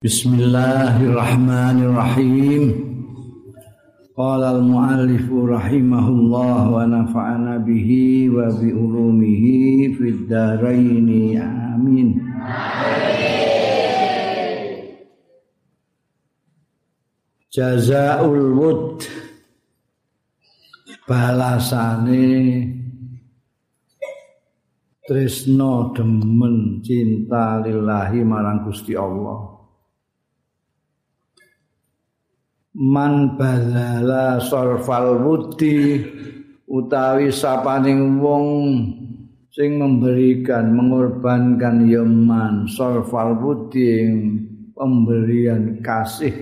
Bismillahirrahmanirrahim. Qala al-muallif rahimahullah wa nafa'ana bihi wa bi ulumihi fid dharain amin. Jazaul wud balasane tresno demen cinta lillahi marang Gusti Allah man balala sarfal wudi utawi sapaning wong sing memberikan mengorbankan yaman sarfal wudi pemberian kasih.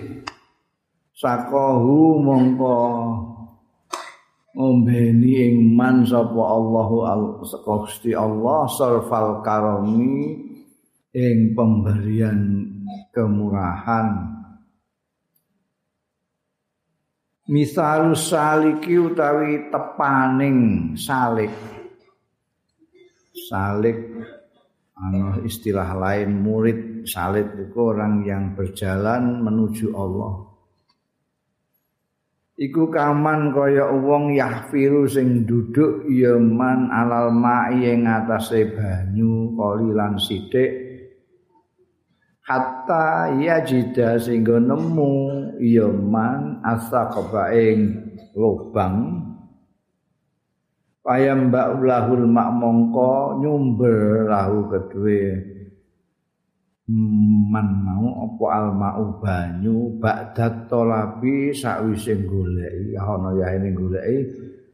Sakohu mongko ngombeni ing man sapa Allahu Gusti Allah sarfal karami ing pemberian kemurahan Misalu saliki utawi tepaning salik. Salik ana istilah lain murid salik itu orang yang berjalan menuju Allah. Iku kaman kaya wong yahfiru sing duduk ya man alal ma'i ing atase banyu kolilan sithik hatta yajida sehingga nemu ya man asa kebaing lubang. Payam mbak lahul mak mongko nyumber lahu kedue. Man mau apa al mau banyu ba'dat tolabi sakwise goleki ana ya ini goleki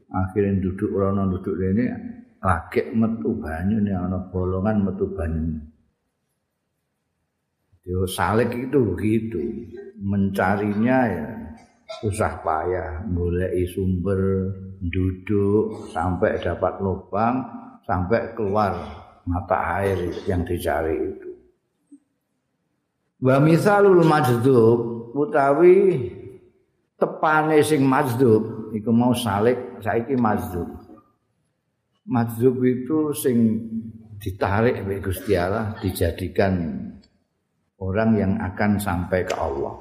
akhirnya duduk rono duduk rene lagi metu banyu nih ana bolongan metu banyu Yo salik itu begitu, mencarinya ya susah payah, mulai sumber, duduk sampai dapat lubang, sampai keluar mata air yang dicari itu. Wa misalul majdub utawi tepane sing majdub iku mau salik saiki majdub. Majdub itu sing ditarik oleh Gusti Allah dijadikan orang yang akan sampai ke Allah.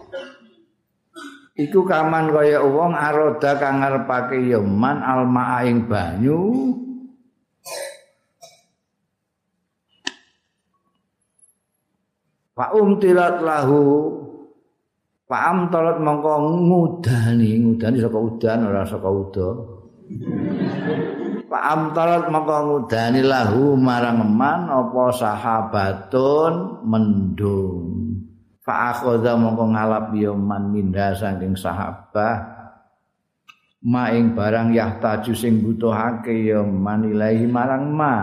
Iku kaman kaya wong aroda kang ngarepake yaman almaa ing banyu. Fa umtilat lahu Fa amtalat mongko ngudani, ngudani saka udan ora saka udo. Fa amtalat mongko ngudani lahu marang man apa sahabatun mendung. Fa akhadha mongko ngalap ya man minda saking sahabat. Ma ing barang yahtaju sing butuhake ya man ilahi marang ma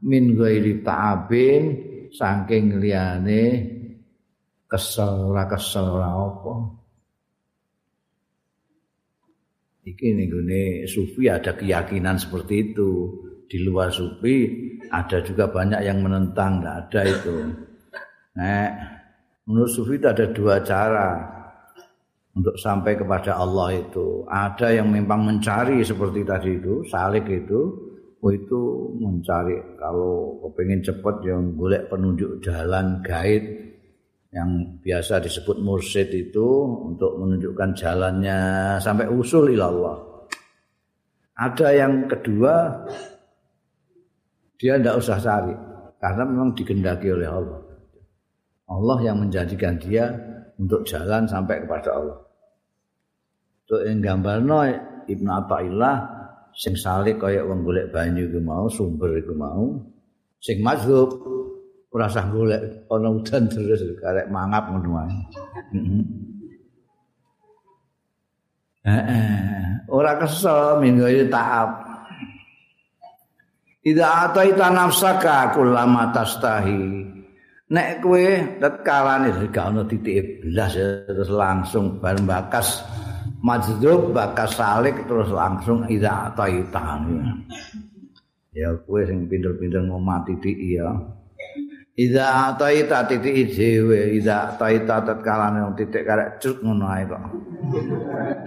min ghairi ta'abin saking liyane kesel ora kesel ora apa. Iki nih sufi ada keyakinan seperti itu. Di luar sufi ada juga banyak yang menentang, nggak ada itu. Nah, menurut sufi itu ada dua cara untuk sampai kepada Allah itu. Ada yang memang mencari seperti tadi itu, salik itu, oh itu mencari kalau kepengen cepat yang golek penunjuk jalan guide yang biasa disebut mursyid itu untuk menunjukkan jalannya sampai usul ila Allah. Ada yang kedua dia tidak usah cari karena memang digendaki oleh Allah. Allah yang menjadikan dia untuk jalan sampai kepada Allah. Untuk yang gambar no Ibnu Athaillah sing salik kaya wong golek banyu iku mau sumber iku mau sing mazhub ora usah golek ana udan terus karek mangap ngono wae. Heeh. Ora kesel minggu iki taap. Ida ataita nafsaka kullama tastahi. Nek kowe tetkalane gak ana titik belas terus langsung bar bakas majdub bakas salik terus langsung ida ataita. Ya kowe sing pinter-pinter ngomong titik ya. Iza taita titik dhewe, iza taita tetkalane titik karek cuk ngono ae kok.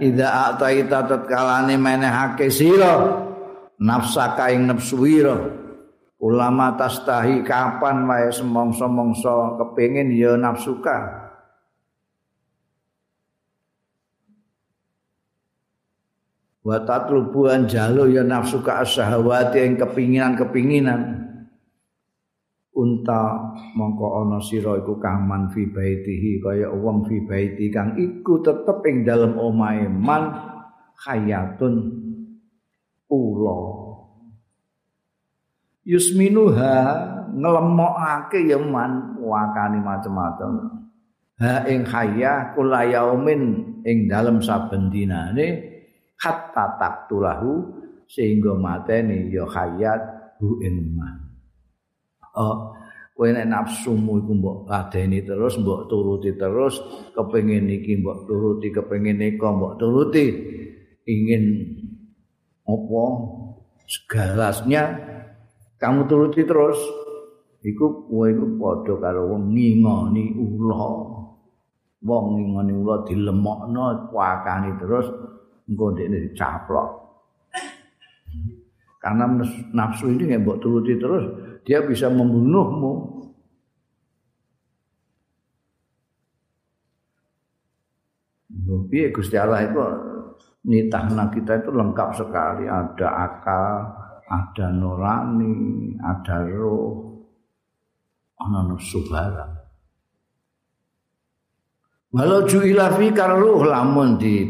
Iza taita tetkalane menehake sira nafsa kaing nafsu wira. Ulama tastahi kapan wae semongso-mongso kepengin ya nafsuka. Wa tatlubuan jalo ya nafsuka asahawati yang ing kepinginan-kepinginan. Unta mongko ana sira iku kaman fi baitihi kaya wong fi baiti kang iku tetep ing dalem omahe man hayatun ula yusminuha nglemokake ya man wakani macem-macem ha ing hayah kula yaumin ing dalem saben dinane hatta taktulahu sehingga mateni ya hayat hu ing man. Oh, kowe nek nafsumu iku mbok ladeni terus mbok turuti terus kepengin iki mbok turuti kepengin nika mbok turuti. Ingin apa? Segalasnya kamu turuti terus. Iku kowe iku padha karo wong ngingoni ula. Wong ngingoni ula dilemokno pakani terus engko ndekne dicaplok. Karena nafsu ini nggak mbok turuti terus, dia bisa membunuhmu. Piye Gusti Allah itu nitahna kita itu lengkap sekali, ada akal, ada nurani, ada roh, ana nafsu barang. Walau ju'ila fi karuh lamun di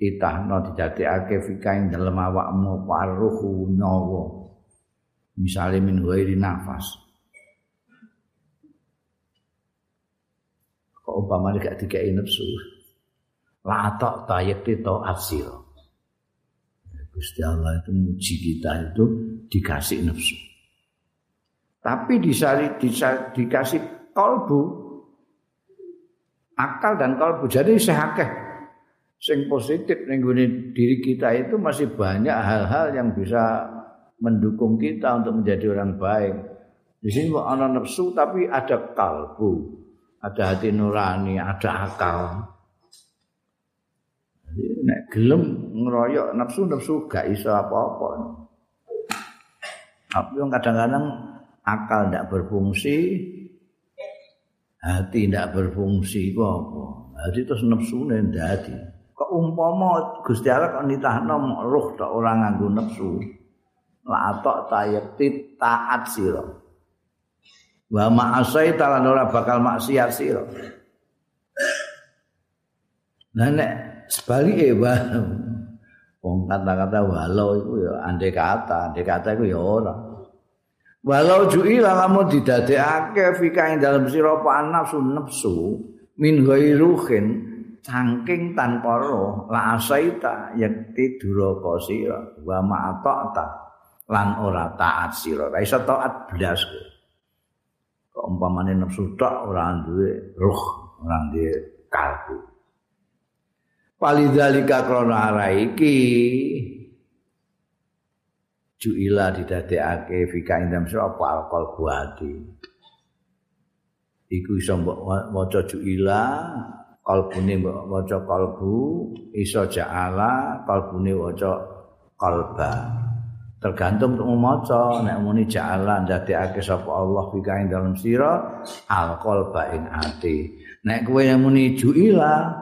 ditahno dijadekake fika ing dalem awakmu paruhu nyawa misale min ghairi nafas. Kok umpamane gak dikeki nafsu la tak tayekti to asil Gusti Allah itu muji kita itu dikasih nafsu tapi disari, disari dikasih kalbu akal dan kalbu jadi sehakeh sing positif ning diri kita itu masih banyak hal-hal yang bisa mendukung kita untuk menjadi orang baik. Di sini ana nafsu tapi ada kalbu, ada hati nurani, ada akal. Jadi nek gelem ngeroyok nafsu nafsu gak iso apa-apa. Tapi kadang-kadang akal tidak berfungsi, hati tidak berfungsi apa? Hati terus nafsu ndadi. kok umpama Gusti Allah kok nitahno roh tok ora nganggo nafsu la atok tayati taat sira. Wa ma'asai talan ora bakal maksiat sira. Nah nek sebalike wa wong kata-kata walau iku ya andai kata andai kata iku ya ora. Walau ju'ila lamun didadekake fika ing dalem sira apa nafsu nafsu min ghairuhin saking tanpa roh la asaita yakti duraka sira wa ma'ata lan ora taat sira. Ra iso taat blas kok umpamane nafsu tok ora duwe roh ora duwe kalbu. Palidzalika krana ara iki juila didadekake fika indam sira apa? Alkol buati. Iku iso mbok maca juila kalbune waca kalbu iso ja'ala kalbune waca kalba tergantung untuk maca. Nek muni ja'ala ndadekake sapa Allah fika ing dalam sira al qalba ing ati. Nek kowe muni juila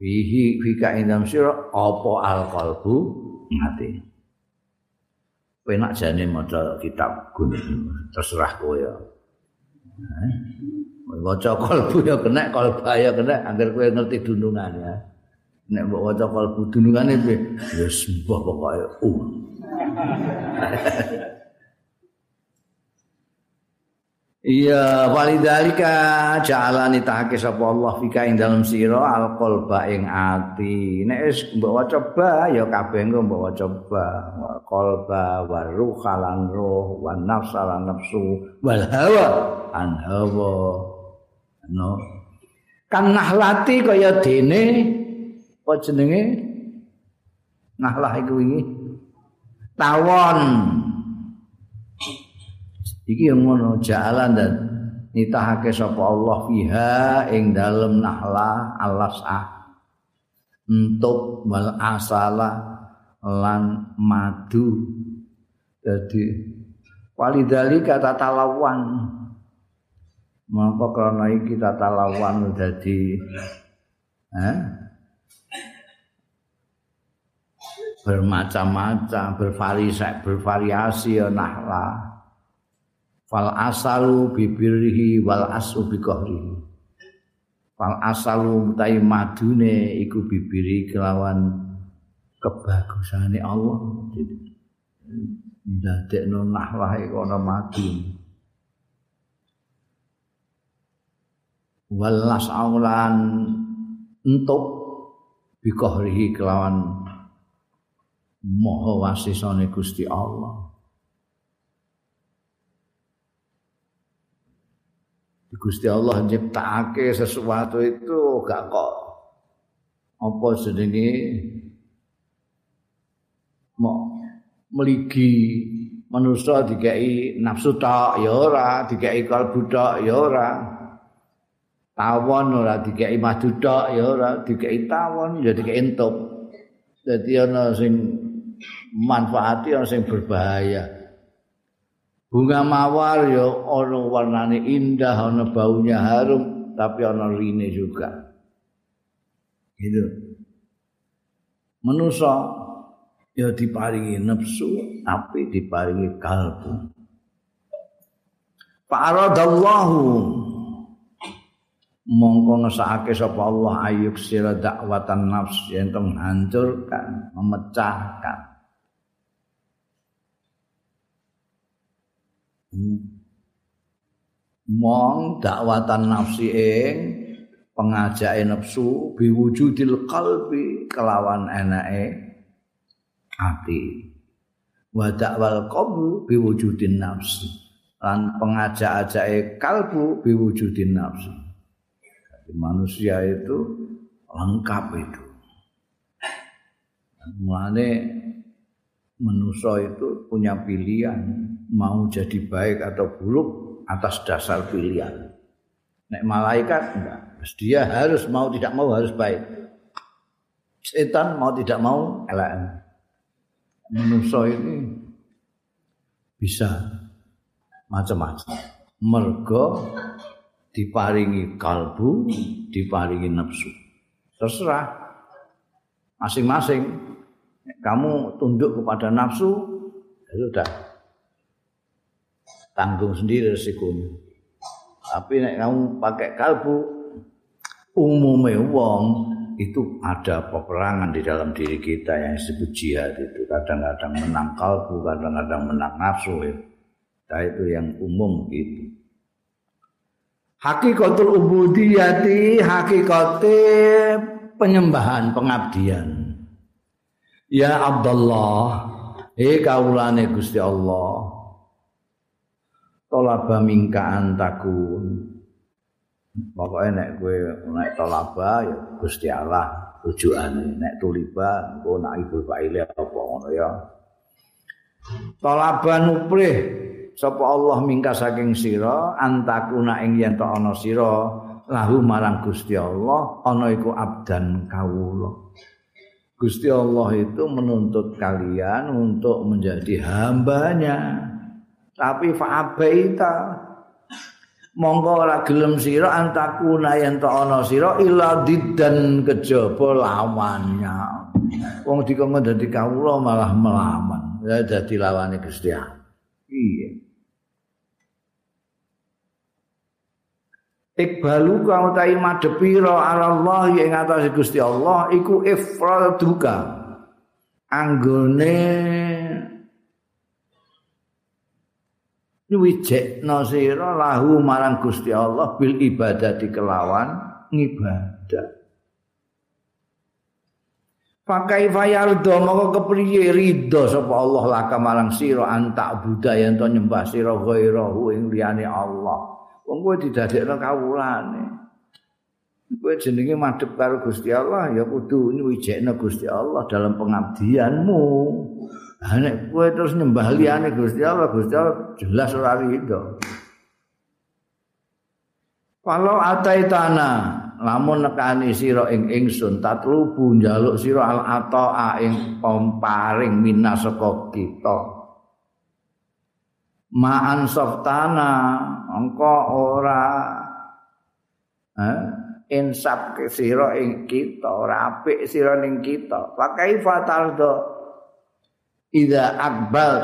fihi fika ing dalam sira apa al qalbu ati? Kowe nak jane maca kitab gunung terserah kowe ya. Waca kalbu ya kena kalba ya kena agar kowe ngerti dundungan ya. Nek mbok waca kalbu dundungane piye? Ya sembah pokoke um Iya walidalika ja'alani tahake sapa Allah fika ing dalam sira alqalba ing ati. Nek wis mbok waca ba ya kabeh engko mbok waca ba. Qalba wa ruha lan ruh wa nafsa lan nafsu wal hawa an hawa. No kan nahlati kaya dene apa jenenge? Nahlah iku wingi tawon. Iki yang ngono jalan dan nitahake sapa Allah fiha ing dalem nahla alasah untuk wal asala lan madu. Jadi walidali kata talawan maka karena iki tata lawan dadi eh bermacam-macam, bervariasi, bervariasi nahla. Fal asalu bibirhi wal asu biqahrihi. Fal asalu mutai madune iku bibiri kelawan kebagusane Allah. Ndadekno nahlah iku ana madu. Wal asaulan entuk biqahrihi kelawan maha wasisane Gusti Allah. Gusti Allah nyiptakake sesuatu itu gak kok. Apa jenenge? Mau meligi manusia dikai nafsu tak ya ora. Dikai kalbu tak ya ora. Tawon ora dikai madu tak ya ora. Dikai tawon ya dikai entuk. Dadi ana sing manfaati ana sing berbahaya. Bunga mawar ya ana warnane indah, ana baunya harum, tapi ana rine juga. Gitu. Manusa ya diparingi nafsu, tapi diparingi kalbu. Fa'aradallahu mongko ngesake sapa Allah ayuk sira dakwatan nafs yen hancurkan, memecahkan. Mong dakwatan nafsi ing pengajake nafsu biwujudil qalbi kelawan enake ati. Wa dakwal qabl biwujudin nafsi. Lan pengajak-ajake kalbu biwujudin nafsi. Jadi manusia itu lengkap itu. Mulane manusia itu punya pilihan mau jadi baik atau buruk atas dasar pilihan. Nek malaikat enggak, dia harus mau tidak mau harus baik. Setan mau tidak mau elak. Manusia ini bisa macam-macam. Mergo diparingi kalbu, diparingi nafsu. Terserah masing-masing. Kamu tunduk kepada nafsu, ya sudah tanggung sendiri resikonya. Tapi nek kamu pakai kalbu, umumnya wong itu ada peperangan di dalam diri kita yang disebut jihad itu. Kadang-kadang menang kalbu, kadang-kadang menang nafsu. Ya. Nah, itu yang umum itu. Hakikatul ubudiyati, hakikate penyembahan, pengabdian. Ya Abdullah, eh kaulane Gusti Allah, tolaba mingka antakun pokoknya nek gue nek tolaba ya Gusti Allah tujuane nek tuliba engko nak ibu faile apa ngono ya. Tolaba nuprih sapa Allah mingka saking sira antakuna ing yen to ana sira lahu marang Gusti Allah ana iku abdan kawula. Gusti Allah itu menuntut kalian untuk menjadi hambanya tapi fa'abaita. Monggo ora gelem sira antakuna yen to ana sira illa diddan kejaba lawannya. Wong dikon dadi kawula malah melawan. Ya dadi lawane Gusti iya. Ikbalu kau ta'i madepiro ala Allah yang atas Gusti Allah iku ifraduka. Anggone nyuwijekno sira lahu marang Gusti Allah bil ibadah di kelawan ngibadah. Pakai fayal do moko kepriye ridho sapa Allah laka marang sira antak budaya ento nyembah sira ghairahu ing liyane Allah. Wong kowe didadekno kawulane. Kowe jenenge madhep karo Gusti Allah ya kudu nyuwijekno Gusti Allah dalam pengabdianmu. Lah nek kowe terus nyembah liyane Gusti Allah, Gusti Allah jelas ora rido. Kalau atai tanah, lamun nekani sira ing ingsun tatlubu njaluk sira al ataa ing pamparing minas saka kita. Ma'an softana engko ora eh, insap ke sira ing kita, ora apik sira ning kita. Pakai fatal do ida akbal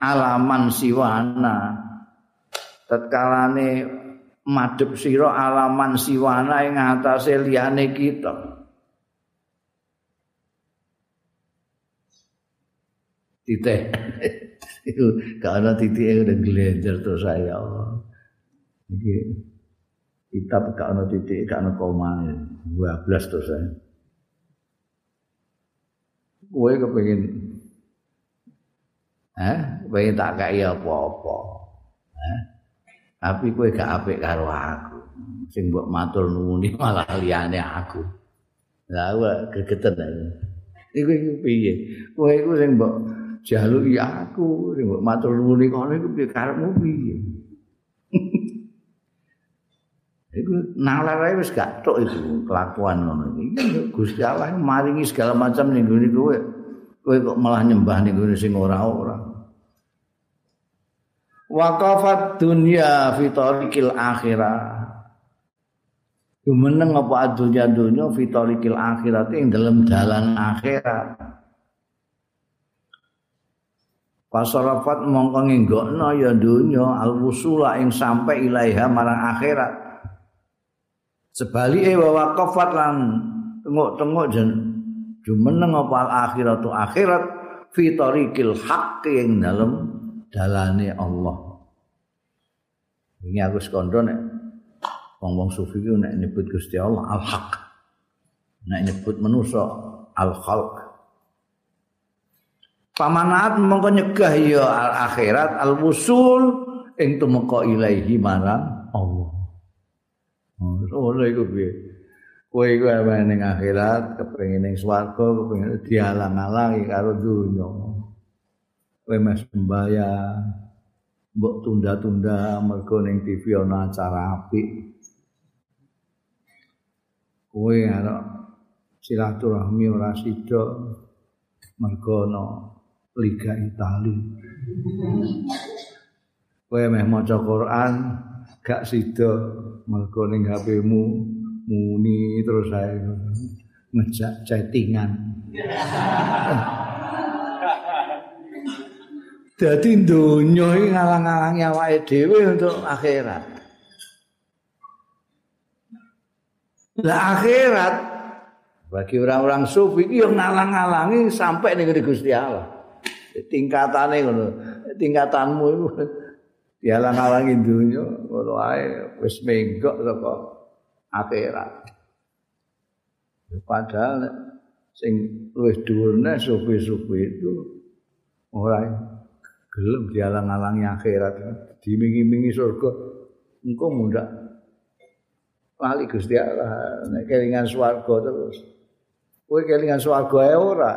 alaman siwana. Tatkalane madhep sira alaman siwana ing atase liyane kita. Titik itu karena titik udah gelenjer terus saya Allah. Kitab gak ana titik gak ana koma 12 terus saya kowe kepengin eh pengen tak kaya apa-apa. Eh tapi kowe gak apik karo aku. Sing mbok matur nuwuni malah liyane aku. Lah kowe gegeten iku iku piye? Kowe iku sing mbok jaluki aku sing mbok matur nuwuni kono iku piye? Karepmu piye? Iku nalar wis gak tok itu kelakuan ngono iki. Gusti Allah maringi segala macam ning ngene kowe. Kowe kok malah nyembah ning ngene sing ora-ora. Waqafat dunya fi tariqil akhirah. Jumeneng apa dunya dunya fi tariqil akhirat ing dalam dalan akhirat. Pasarafat mongko ngenggokno ya dunya al-wusula ing sampai ilaiha marang akhirat. sebalike wa waqafat lan tengok-tengok jen jumeneng apa al akhiratu akhirat? Fi tariqil haqqi ing dalem dalane Allah. Ini aku sekondo nek wong-wong sufi ku nek nyebut Gusti Allah al haq nek nyebut manusa al khalq pamanaat mongko nyegah ya al akhirat al wusul ing tumeka ilaihi marang Allah. Ngono iku piye kowe iku ning akhirat kepengin ning swarga kepengin dialang-alangi karo donya. Kowe mes sembayang mbok tunda-tunda mergo ning TV ana acara apik. Kowe arep silaturahmi ora sida mergo ana Liga Itali. Kowe meh maca Quran gak sida mergo ning HP-mu muni terus ae ngejak chattingan. Dadi donya iki ngalang-alangi awake dhewe untuk akhirat. Lah akhirat bagi orang-orang sufi iki yo ngalang-alangi sampai ning Gusti Allah. Tingkatane ngono. Tingkatanmu itu dialang-alangi dunya ngono ae wis menggok saka akhirat. Padahal sing luwih dhuwurne sufi-sufi itu ora gelem dialang-alangi akhirat, dimingi-mingi surga. Engko mundak lali Gusti Allah nek kelingan swarga terus. Kowe kelingan swarga ae ora.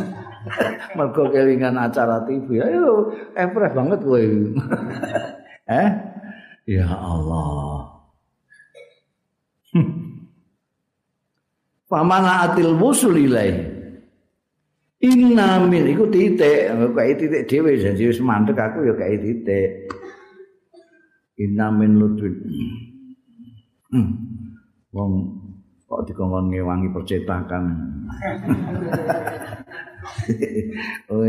Mergo kelingan acara TV. Ayo, empreh banget kowe. eh? Ya Allah. Pamana atil wusul ilai. Inna min iku titik, kayak titik dhewe jadi wis mandek aku ya kayak titik. Inna min lutfin. Hmm. Wong kok dikongkon ngewangi percetakan. Oh,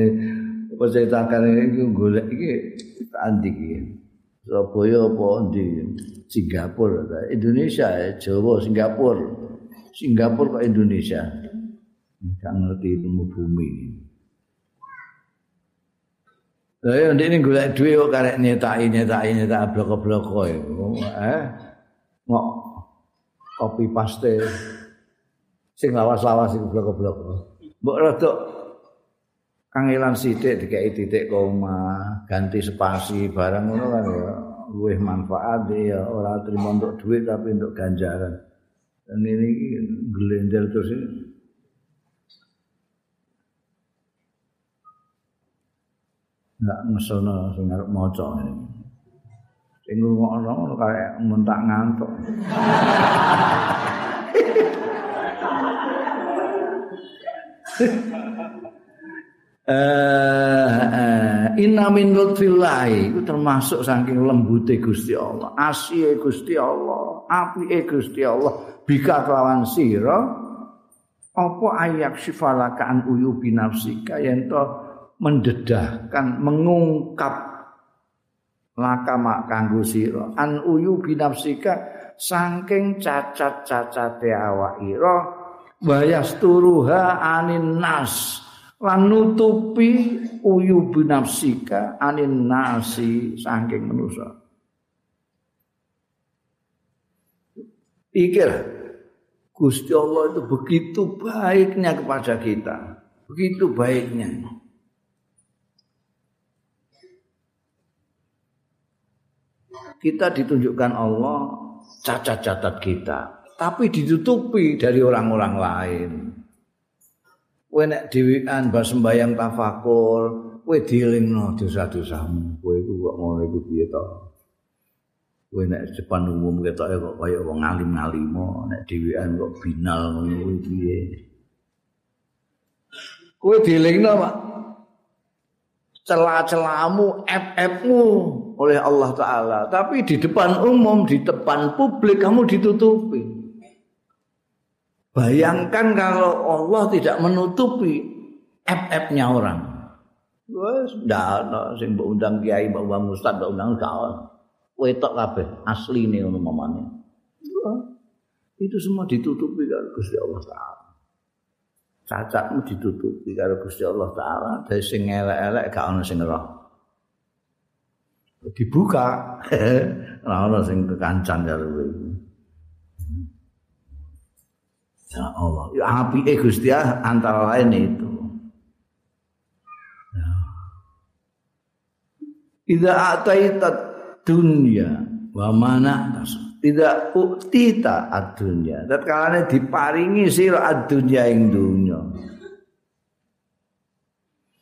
percetakan iki golek iki andi iki. Surabaya apa di Singapura, Indonesia, Jawa, Singapura. Singapura kok Indonesia. Enggak ngerti ilmu bumi. Lah ya ndek ning golek dhuwit kok karek nyetaki nyetaki nyetak blok-blok kowe. Eh. Ngok kopi paste sing lawas-lawas iku blok-blok. Mbok rada kangelan sithik dikai titik koma, ganti spasi barang ngono kan ya luwih manfaat ya ora terima untuk duit tapi untuk ganjaran. Dan ini gelender terus ini. Enggak ngesono sing arep maca ini. Sing ngono kaya mentak ngantuk. Eh inna min lutfillahi. Itu termasuk saking lembute Gusti Allah, asihe Gusti Allah, apike Gusti Allah. Bika kelawan sira apa ayak sifalaka an uyubi nafsika? Yen to mendedahkan mengungkap laka mak kanggo sira. An uyubi nafsika saking cacat-cacate awak ira. Wayasturuha anin nas lan nutupi uyubi nafsika anin nasi saking manusa pikir Gusti Allah itu begitu baiknya kepada kita. Begitu baiknya. Kita ditunjukkan Allah cacat-cacat kita. Tapi ditutupi dari orang-orang lain. Kowe nek dhewean mbah sembayang tafakur, kowe dielingno dosa-dosamu. Kowe iku kok ngono iku piye to? kowe nek depan umum ketoke kok kaya wong alim-alimo nek dhewean kok binal ngono piye kowe dielingno Pak celah-celahmu ep-epmu oleh Allah taala tapi di depan umum di depan publik kamu ditutupi bayangkan kalau Allah tidak menutupi ep-epnya orang wes ndak ana sing mbok undang kiai mbok undang ustaz mbok undang kawan wetok kabeh asline ngono mamane. Itu semua ditutupi karo Gusti Allah taala. Cacatmu ditutupi karo Gusti Allah taala, dari sing elek-elek gak ono sing roh. Dibuka, ora ono sing kekancan karo kowe. Ya Allah, ya apike Gusti antara lain itu. Idza ataitat dunya wa mana tidak uktita ad-dunya. Tatkala diparingi sira ad-dunya ing dunya.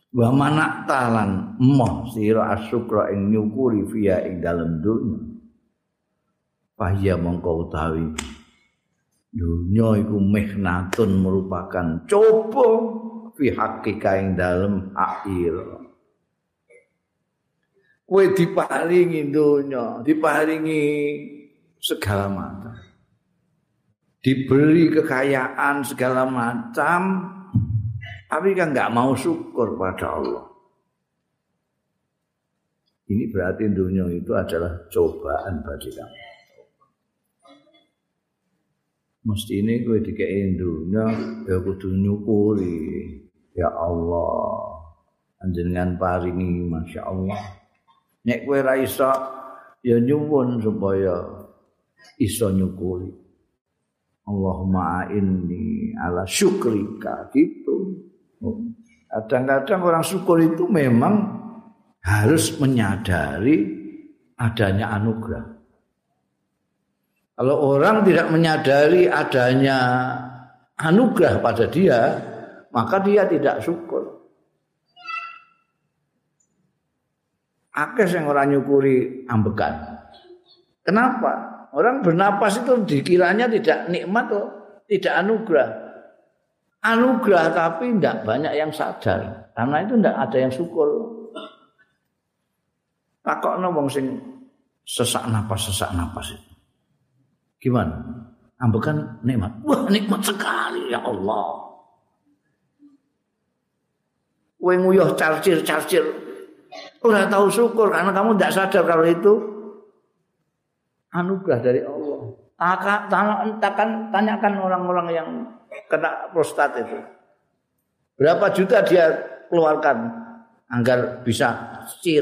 Wa mana talan moh sira asyukra ing nyukuri via ing dalem dunya. Pahya mongko utawi dunya iku mihnatun merupakan coba fi hakika ing dalem akhir kowe diparingi donya, diparingi segala macam. Diberi kekayaan segala macam, tapi kan nggak mau syukur pada Allah. Ini berarti dunia itu adalah cobaan bagi kamu. Mesti ini gue dikei dunia, ya kudu nyukuri. Ya Allah, anjenengan paringi, Masya Allah. Nek ra iso ya nyuwun supaya iso nyukuri. Allahumma inni ala syukrika gitu. Kadang-kadang orang syukur itu memang harus menyadari adanya anugerah. Kalau orang tidak menyadari adanya anugerah pada dia, maka dia tidak syukur. akeh sing ora nyukuri ambekan. Kenapa? Orang bernapas itu dikiranya tidak nikmat kok, tidak anugerah. Anugerah tapi tidak banyak yang sadar. Karena itu tidak ada yang syukur. Takokno wong sing sesak napas sesak napas itu. Gimana? Ambekan nikmat. Wah, nikmat sekali ya Allah. Kowe nguyuh carcir-carcir Ora tahu syukur karena kamu tidak sadar kalau itu anugerah dari Allah. Takkan tanyakan orang-orang yang kena prostat itu. Berapa juta dia keluarkan agar bisa cir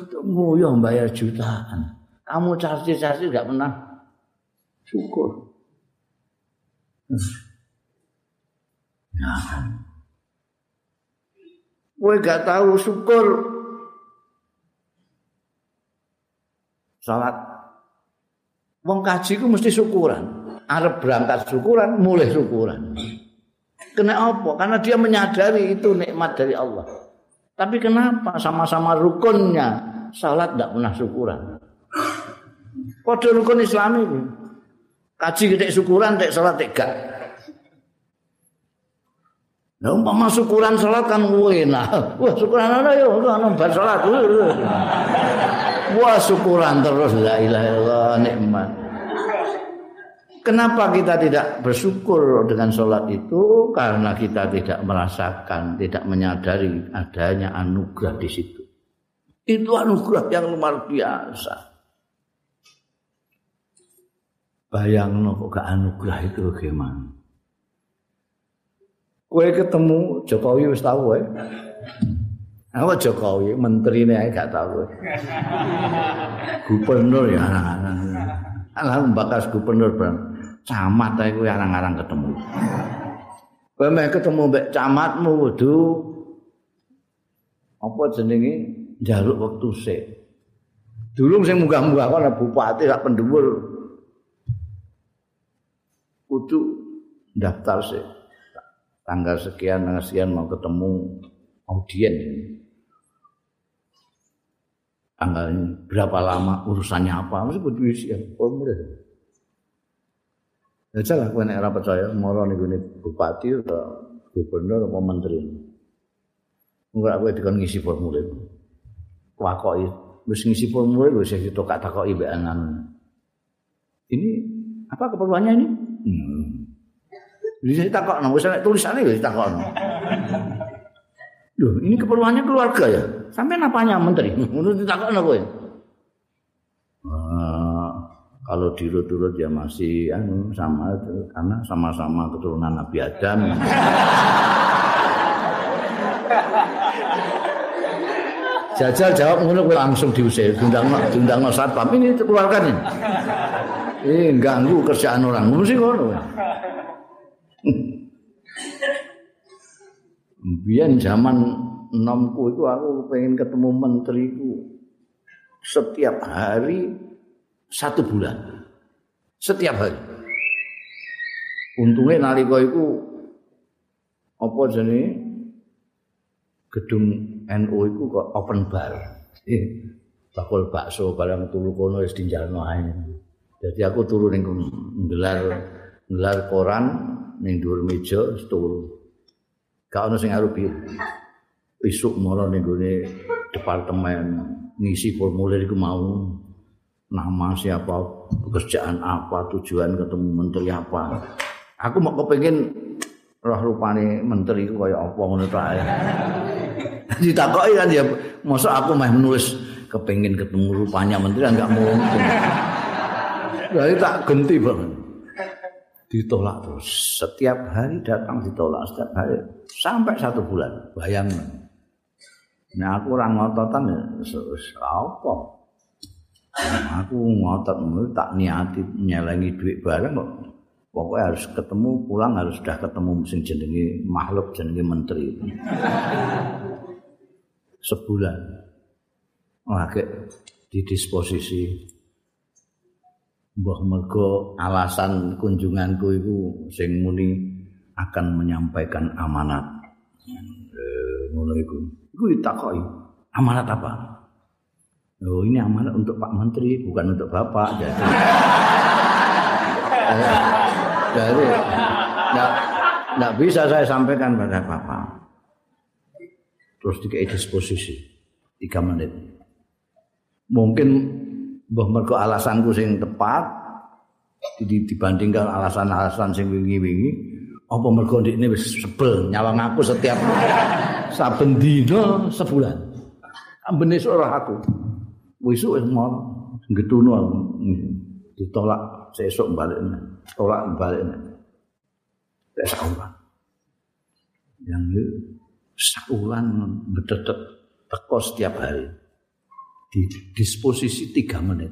Itu nguyuh bayar jutaan. Kamu cari-cari enggak pernah? Syukur. Nah, kowe gak tahu syukur. Salat. Wong kaji ku mesti syukuran. Arep berangkat syukuran mulai syukuran. Kena apa? Karena dia menyadari itu nikmat dari Allah. Tapi kenapa sama-sama rukunnya salat tidak pernah syukuran Pada rukun Islam itu kaji gede syukuran, tek salat tek gak. Nah, umpama syukuran salat kan enak. Wah, syukuran ana yo ana bar salat. Wah, syukuran terus la ilaha illallah nikmat. Kenapa kita tidak bersyukur dengan sholat itu? Karena kita tidak merasakan, tidak menyadari adanya anugerah di situ. Itu anugerah yang luar biasa. Bayang kok gak anugerah itu gimana? Kue ketemu Jokowi wis tahu ya. Apa Jokowi menteri ini gak tahu. Gubernur ya anak-anak. Alah bakas gubernur bang. camat ae kuwi arang-arang ketemu. Kowe ketemu mbek camatmu kudu apa jenenge njaluk wektu sik. Durung sing munggah-munggah ana bupati sak pendhuwur kudu daftar sik. Tanggal sekian tanggal sekian mau ketemu audien. Tanggal berapa lama urusannya apa? Mesti kudu isi formulir. Ya salah nek ora percaya mara ning gone bupati atau gubernur atau menteri. Enggak kowe dikon ngisi formulir. Wakoki wis ngisi formulir wis ditok takoki mbek anan. Ini apa keperluannya ini? Hmm. Jadi saya takut, nah, usah tulisannya ya takut. Loh, ini keperluannya keluarga ya. Sampai napanya menteri? Menurut takut apa ya? kalau dirut-urut ya masih anu sama itu karena sama-sama keturunan Nabi Adam. Jajal jawab ngono langsung diusir, diundang diundang satpam ini keluarkan ini. Eh ganggu kerjaan orang, mesti ngono. Biar zaman nomku itu aku pengen ketemu menteriku setiap hari satu bulan. Setiap hari. Untungnya nalika itu apa jenis gedung NU itu kok open bar. Eh, bakul bakso barang turu kono wis dinjalno ae jadi aku turu ning nggelar nggelar koran ning dhuwur meja turu gak ono sing arupi isuk mara ning gone departemen ngisi formulir iku mau nama siapa, pekerjaan apa, tujuan ketemu menteri apa. Aku mau kepengin roh rupane menteri ku kaya apa ngono ta. Ditakoki kan ya mosok aku mah menulis kepengin ketemu rupanya menteri enggak mungkin. Jadi tak genti banget. Ditolak terus. Setiap hari datang ditolak. Setiap hari. Sampai satu bulan. Bayangin. Nah aku orang ngototan ya. Apa? aku ngotot tak niati nyelengi duit bareng kok pokoknya harus ketemu pulang harus sudah ketemu mesin jenenge makhluk jenenge menteri sebulan lagi di disposisi mbah mergo alasan kunjunganku itu sing muni akan menyampaikan amanat eh ngono iku iku ditakoki amanat apa Oh ini amanat untuk Pak Menteri, bukan untuk Bapak. Jadi, jadi tidak bisa saya sampaikan pada Bapak. Terus dikei disposisi tiga menit. Mungkin mbah mergo alasanku sing tepat dibandingkan alasan-alasan sing wingi-wingi apa mergo ndekne wis sebel nyawang aku setiap saben dina sebulan. Ambene ora aku. wisuk wis mau getuno ditolak sesuk balik tolak balik nek saulan yang saulan betetet teko setiap hari di disposisi tiga menit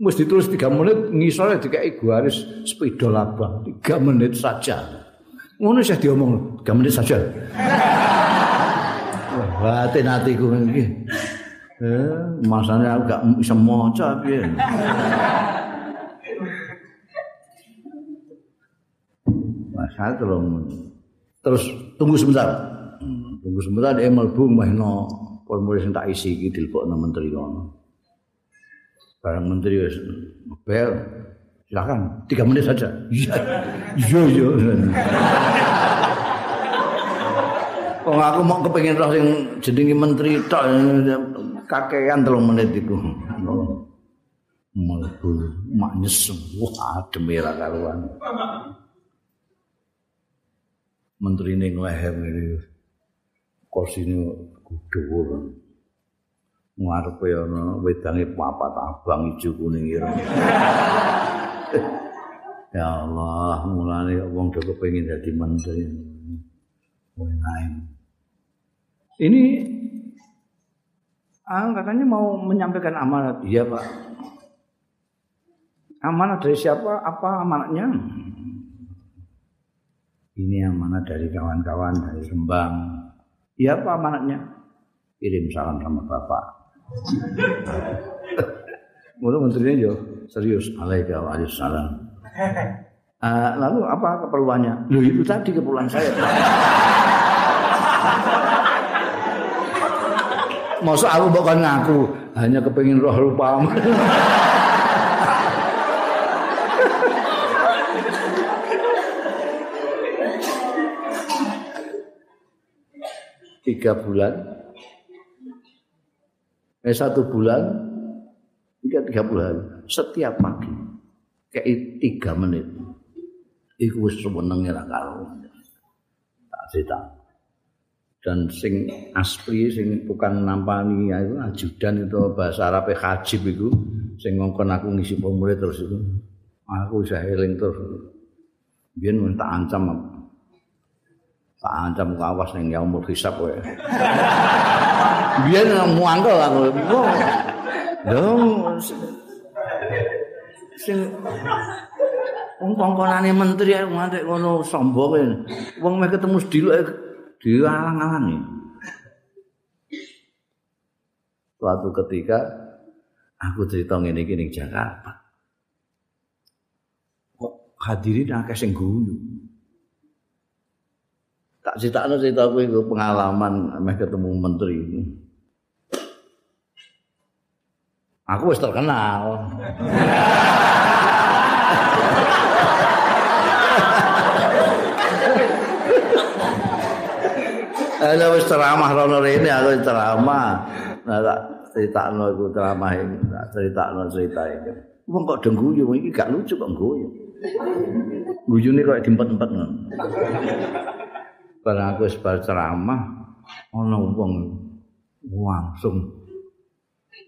Mus ditulis tiga menit ngisornya dikai garis sepeda labang tiga menit saja. Ngono sih diomong tiga menit saja. Wah, hati hatiku ini. Eh, masanya aku gak bisa maca piye. Masa terus terus tunggu sebentar. Tunggu sebentar dia mlebu mahno formulir sing tak isi iki dilebokno menteri kono. Barang menteri wis bel silakan tiga menit saja. Iya. Iya iya. Wong aku mau kepengin roh sing jenenge menteri tok kakean telung menit iku. mlebu mak nyesem wah adem ra karuan menteri ning leher ngene kursine dhuwur ngarepe ana wedange papat abang ijo kuning ireng ya Allah mulane wong do kepengin dadi menteri ini ah, katanya mau menyampaikan amanat. Iya pak. Amanat dari siapa? Apa amanatnya? Ini amanat dari kawan-kawan dari Rembang. Iya apa amanatnya? Kirim salam sama bapak. Mulu menterinya yo serius. Waalaikumsalam. Uh, lalu apa keperluannya? Loh itu tadi keperluan saya. Masa aku bukan ngaku hanya kepingin roh lupa. tiga bulan eh satu bulan tiga tiga bulan setiap pagi. Kayak tiga menit. Iku wis senenge ra karo. Tak cerita. Dan sing asli sing bukan nampani ya itu ajudan itu bahasa Arab hajib itu sing ngongkon aku ngisi formulir terus itu aku bisa healing terus. Biar minta ancam tak ancam ku awas ning yaumul hisab kowe biar mau angkel aku dong sing wong kongkonane menteri nganti ngono sombong wong meh ketemu sediluk dialang-alangi. Suatu ketika aku cerita ngene iki ning Jakarta. Kok hadirin akeh sing guyu. Tak critakno cerita aku itu pengalaman meh ketemu menteri ini. Aku wis terkenal. Ana wis ceramah rono rene aku ceramah. Nah tak critakno iku ceramah iki, tak critakno cerita iki. Wong kok dengguyu iki gak lucu kok guyu. Guyune kok diempet-empet ngono. Barang aku wis bar ceramah ana wong langsung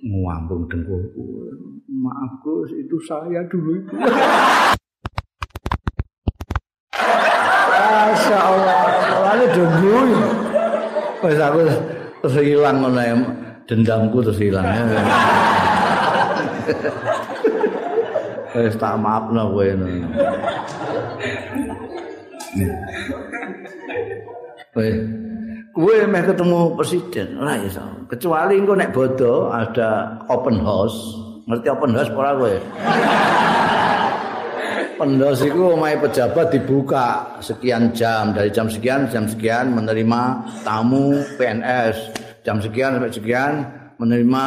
ngambung dengkulku. Maaf Gus, itu saya dulu itu. Masya Allah, lalu dengguyu. Wes aku terus ilang ngono dendamku terus ilang. Wes tak maafno kowe Wes kowe meh ketemu presiden ora iso. Kecuali engko nek bodo ada open house. Ngerti open house ora kowe? pendos itu omahe pejabat dibuka sekian jam dari jam sekian jam sekian menerima tamu PNS jam sekian sampai sekian menerima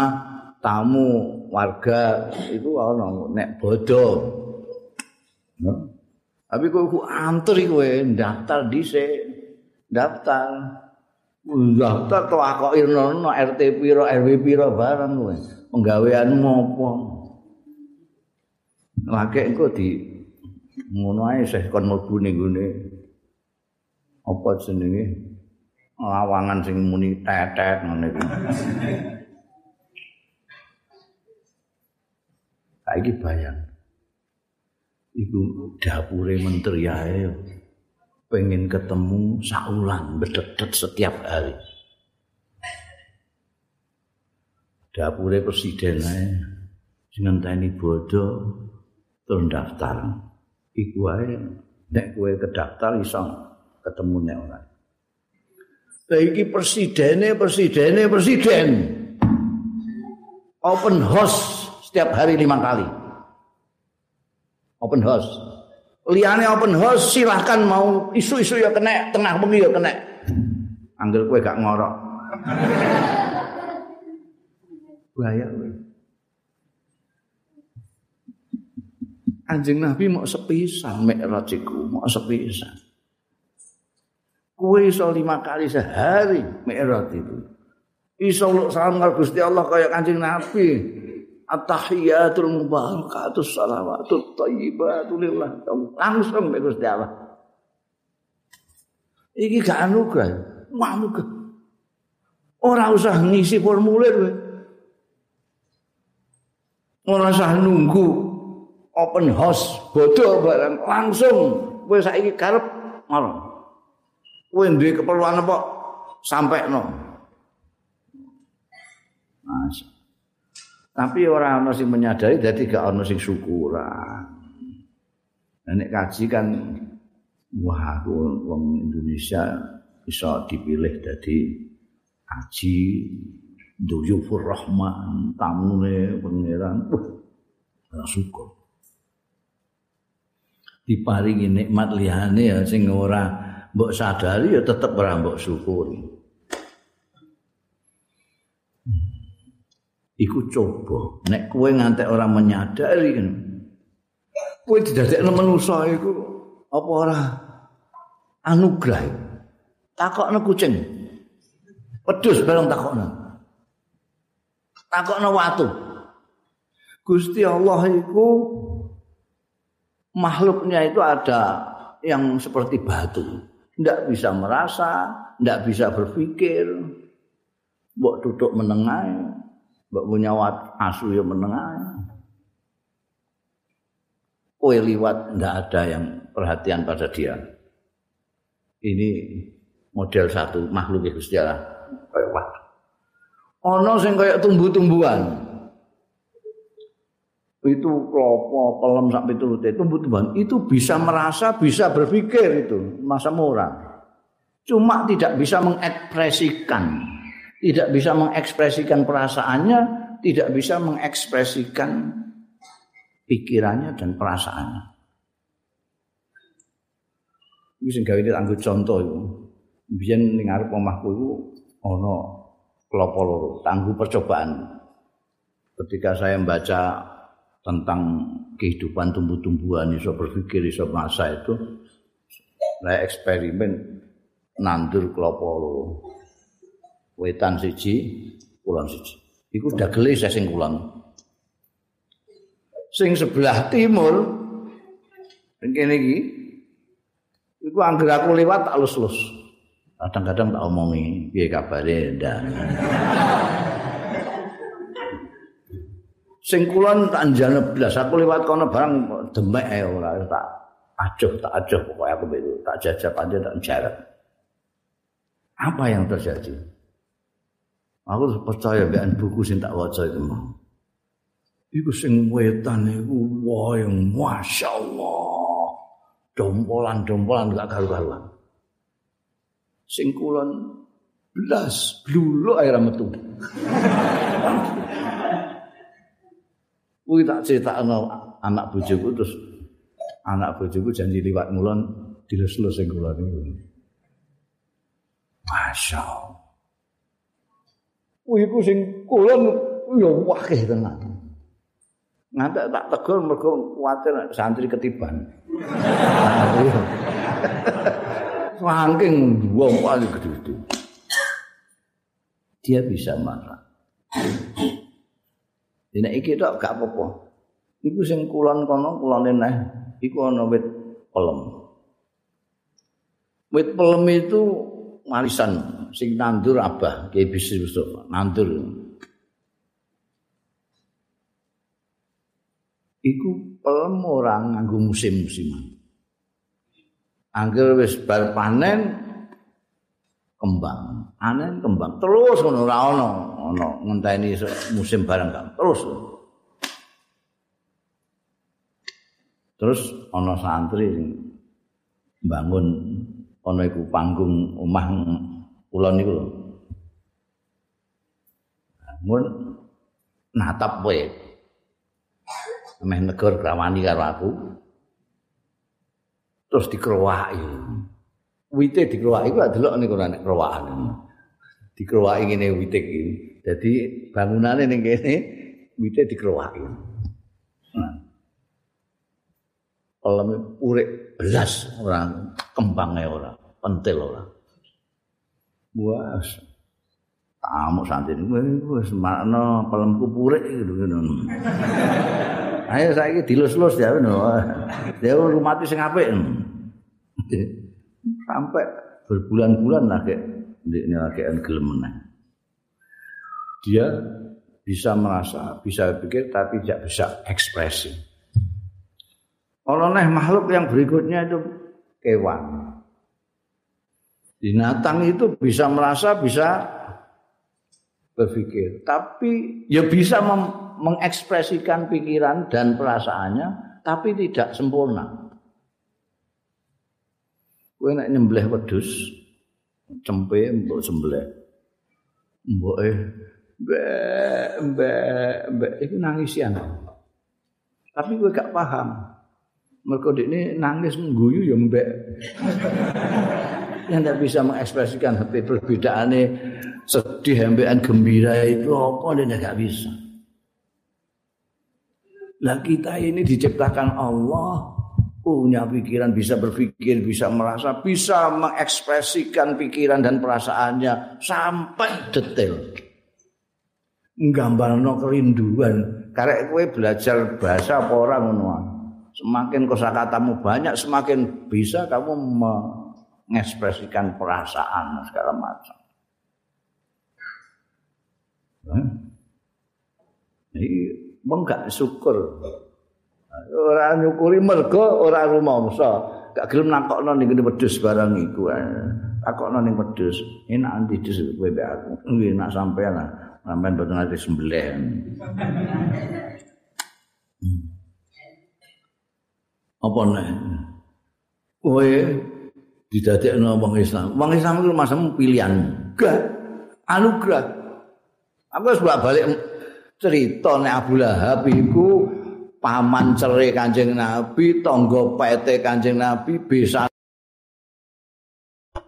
tamu warga itu ono nek bodo no? Tapi kok aku antar kowe daftar dhisik. Daftar. Daftar to irno RT piro RW piro barang kowe penggaweanmu apa lagi engko di ngono ae sih kon mlebu ning gone. Apa jenenge? Lawangan sing muni tetet ngene iki. Saiki bayang iku dapure menteri ae pengen ketemu saulan bededet setiap hari dapure presiden ae ngenteni bodoh turun daftar iku wae nek kowe kedaftar iso ketemu nek ora. Saiki presidene presidene presiden. Open house setiap hari lima kali. Open house. Liane open house silahkan mau isu-isu ya kena, tengah bengi ya kena. Angger kowe gak ngorok. Bahaya. Anjing Nabi mau sepisan Mi'raj iku, mau sepisan. Kue iso lima kali sehari Mi'raj itu. Iso salam karo Gusti Allah kaya Kanjeng Nabi. At-tahiyatul mubarakatus salawatut thayyibatul lillah. Langsung mek Gusti Allah. Iki gak anugerah. Anugerah. Ora usah ngisi formulir ora usah nunggu open house bodoh barang. Langsung. Kowe saiki karep ngono kowe duwe keperluan apa? Sampai no Masya. Tapi orang ana sing menyadari dadi gak ana sing syukuran. Nek kaji kan wah wong Indonesia bisa dipilih dadi kaji duyufur rahman tamune pangeran. Wah syukur. Diparingi nikmat liyane ya sing ora mbok sadari ya tetep ora mbok syukuri iku coba. Nek kowe ngantek orang menyadari kan. Kowe didadekno manusa iku. Apa ora? Anugrah. Takokno kucing. Pedus bareng takokno. Takokno watu. Gusti Allah itu makhluknya itu ada yang seperti batu. Tidak bisa merasa tidak bisa berpikir. Mbok duduk menengah Mbak punya wat asu yang menengah. Kue liwat ndak ada yang perhatian pada dia. Ini model satu makhluk itu sejarah kayak wat. Ono sing kayak tumbuh-tumbuhan. Itu klopo, pelem sampai turute tumbuh-tumbuhan itu bisa merasa, bisa berpikir itu masa murah. Cuma tidak bisa mengekspresikan tidak bisa mengekspresikan perasaannya, tidak bisa mengekspresikan pikirannya dan perasaannya. Iki sing gawe anggo contoh iku. Biyen ning arep omahku iku ana klopo loro, tangguh percobaan. Ketika saya membaca tentang kehidupan tumbuh-tumbuhan iso berpikir iso masa itu saya eksperimen nandur klopo loro. Wetan siji, kulon siji. Iku dagele saya sing kulon. Sing sebelah timur, kene iki, iku angger aku lewat tak lus-lus. Kadang-kadang tak omongi, piye kabare ndak. sing kulon tak njane blas, aku lewat kono barang demek ae ora tak ajuh tak ajuh pokoke aku begitu tak jajab aja tak jarak. Apa yang terjadi? Aku percaya mbek buku sing tak waca iku. Iku sing wetan iku wah yang masyaallah. Dompolan-dompolan gak karu-karuan. Sing kulon blas blulu air metu. Kuwi tak critakno anak bojoku terus anak bojoku janji liwat ngulon dilus-lus sing kulon iku. Masyaallah. Iku sing kulon ya wakeh tenan. Ngantek tak tegur mergo kuwatir santri ketiban. Saking wong paling gede-gede. Dia bisa marah. Dina iki tok gak apa-apa. Iku sing kulon kono kulone neh iku ana wit pelem. Wit pelem itu warisan sing nandur abah Bisri Mustafa nandur. Iku pelem ora nganggo musim-musiman. Angger wis bar panen kembang. Anen kembang. Terus ngono ora ana ana ngenteni musim barang kan terus. Terus ana santri bangun ana iku panggung omah kula niku lho. Mun natap kowe. Meh negor grawani karo aku. Terus dikrowaki. Wite dikrowaki ku delok niku nek krowakan. Dikrowaki ngene wite iki. Dadi bangunane ning kene wite dikrowaki. Pelem urip belas orang kembangnya ora, pentil ora. Buas tamu santri wis makno pelemku purik gitu ngono. Ayo saiki dilus-lus ya ngono. Ya rumah sing apik. Sampai berbulan-bulan lagi ini lagi gelem Dia bisa merasa, bisa pikir tapi tidak bisa ekspresi. Oleh makhluk yang berikutnya itu kewan. Binatang itu bisa merasa, bisa berpikir, tapi ya bisa mengekspresikan pikiran dan perasaannya, tapi tidak sempurna. Kowe nek nyembelih wedhus, cempe mbok sembelih. Mbok eh mbek mbek mbek iku nangisian. Tapi kowe gak paham. Mergo ini nangis ngguyu ya mbek. yang tidak bisa mengekspresikan hati perbedaannya sedih, hembean, gembira itu apa dia tidak bisa. Lah kita ini diciptakan Allah punya pikiran, bisa berpikir, bisa merasa, bisa mengekspresikan pikiran dan perasaannya sampai detail. Gambar no kerinduan. Karena kue belajar bahasa orang Semakin kosakatamu banyak, semakin bisa kamu mengekspresikan perasaan segala macam. Ini enggak syukur ora nyukuri mergo ora rumangsa gak gelem nakokno ning ngene wedhus barang iku. Takokno ning wedhus. Enak andi dus kowe mbek aku nak sampean sampean boten ati sembelih. Apa nek? Kowe didadekno wong Islam wong Islam iku masem pilihan gak anugerah aku wis balik cerita nek Abu Lahab iku paman cerai kanjeng Nabi, tonggo pete kanjeng Nabi, bisa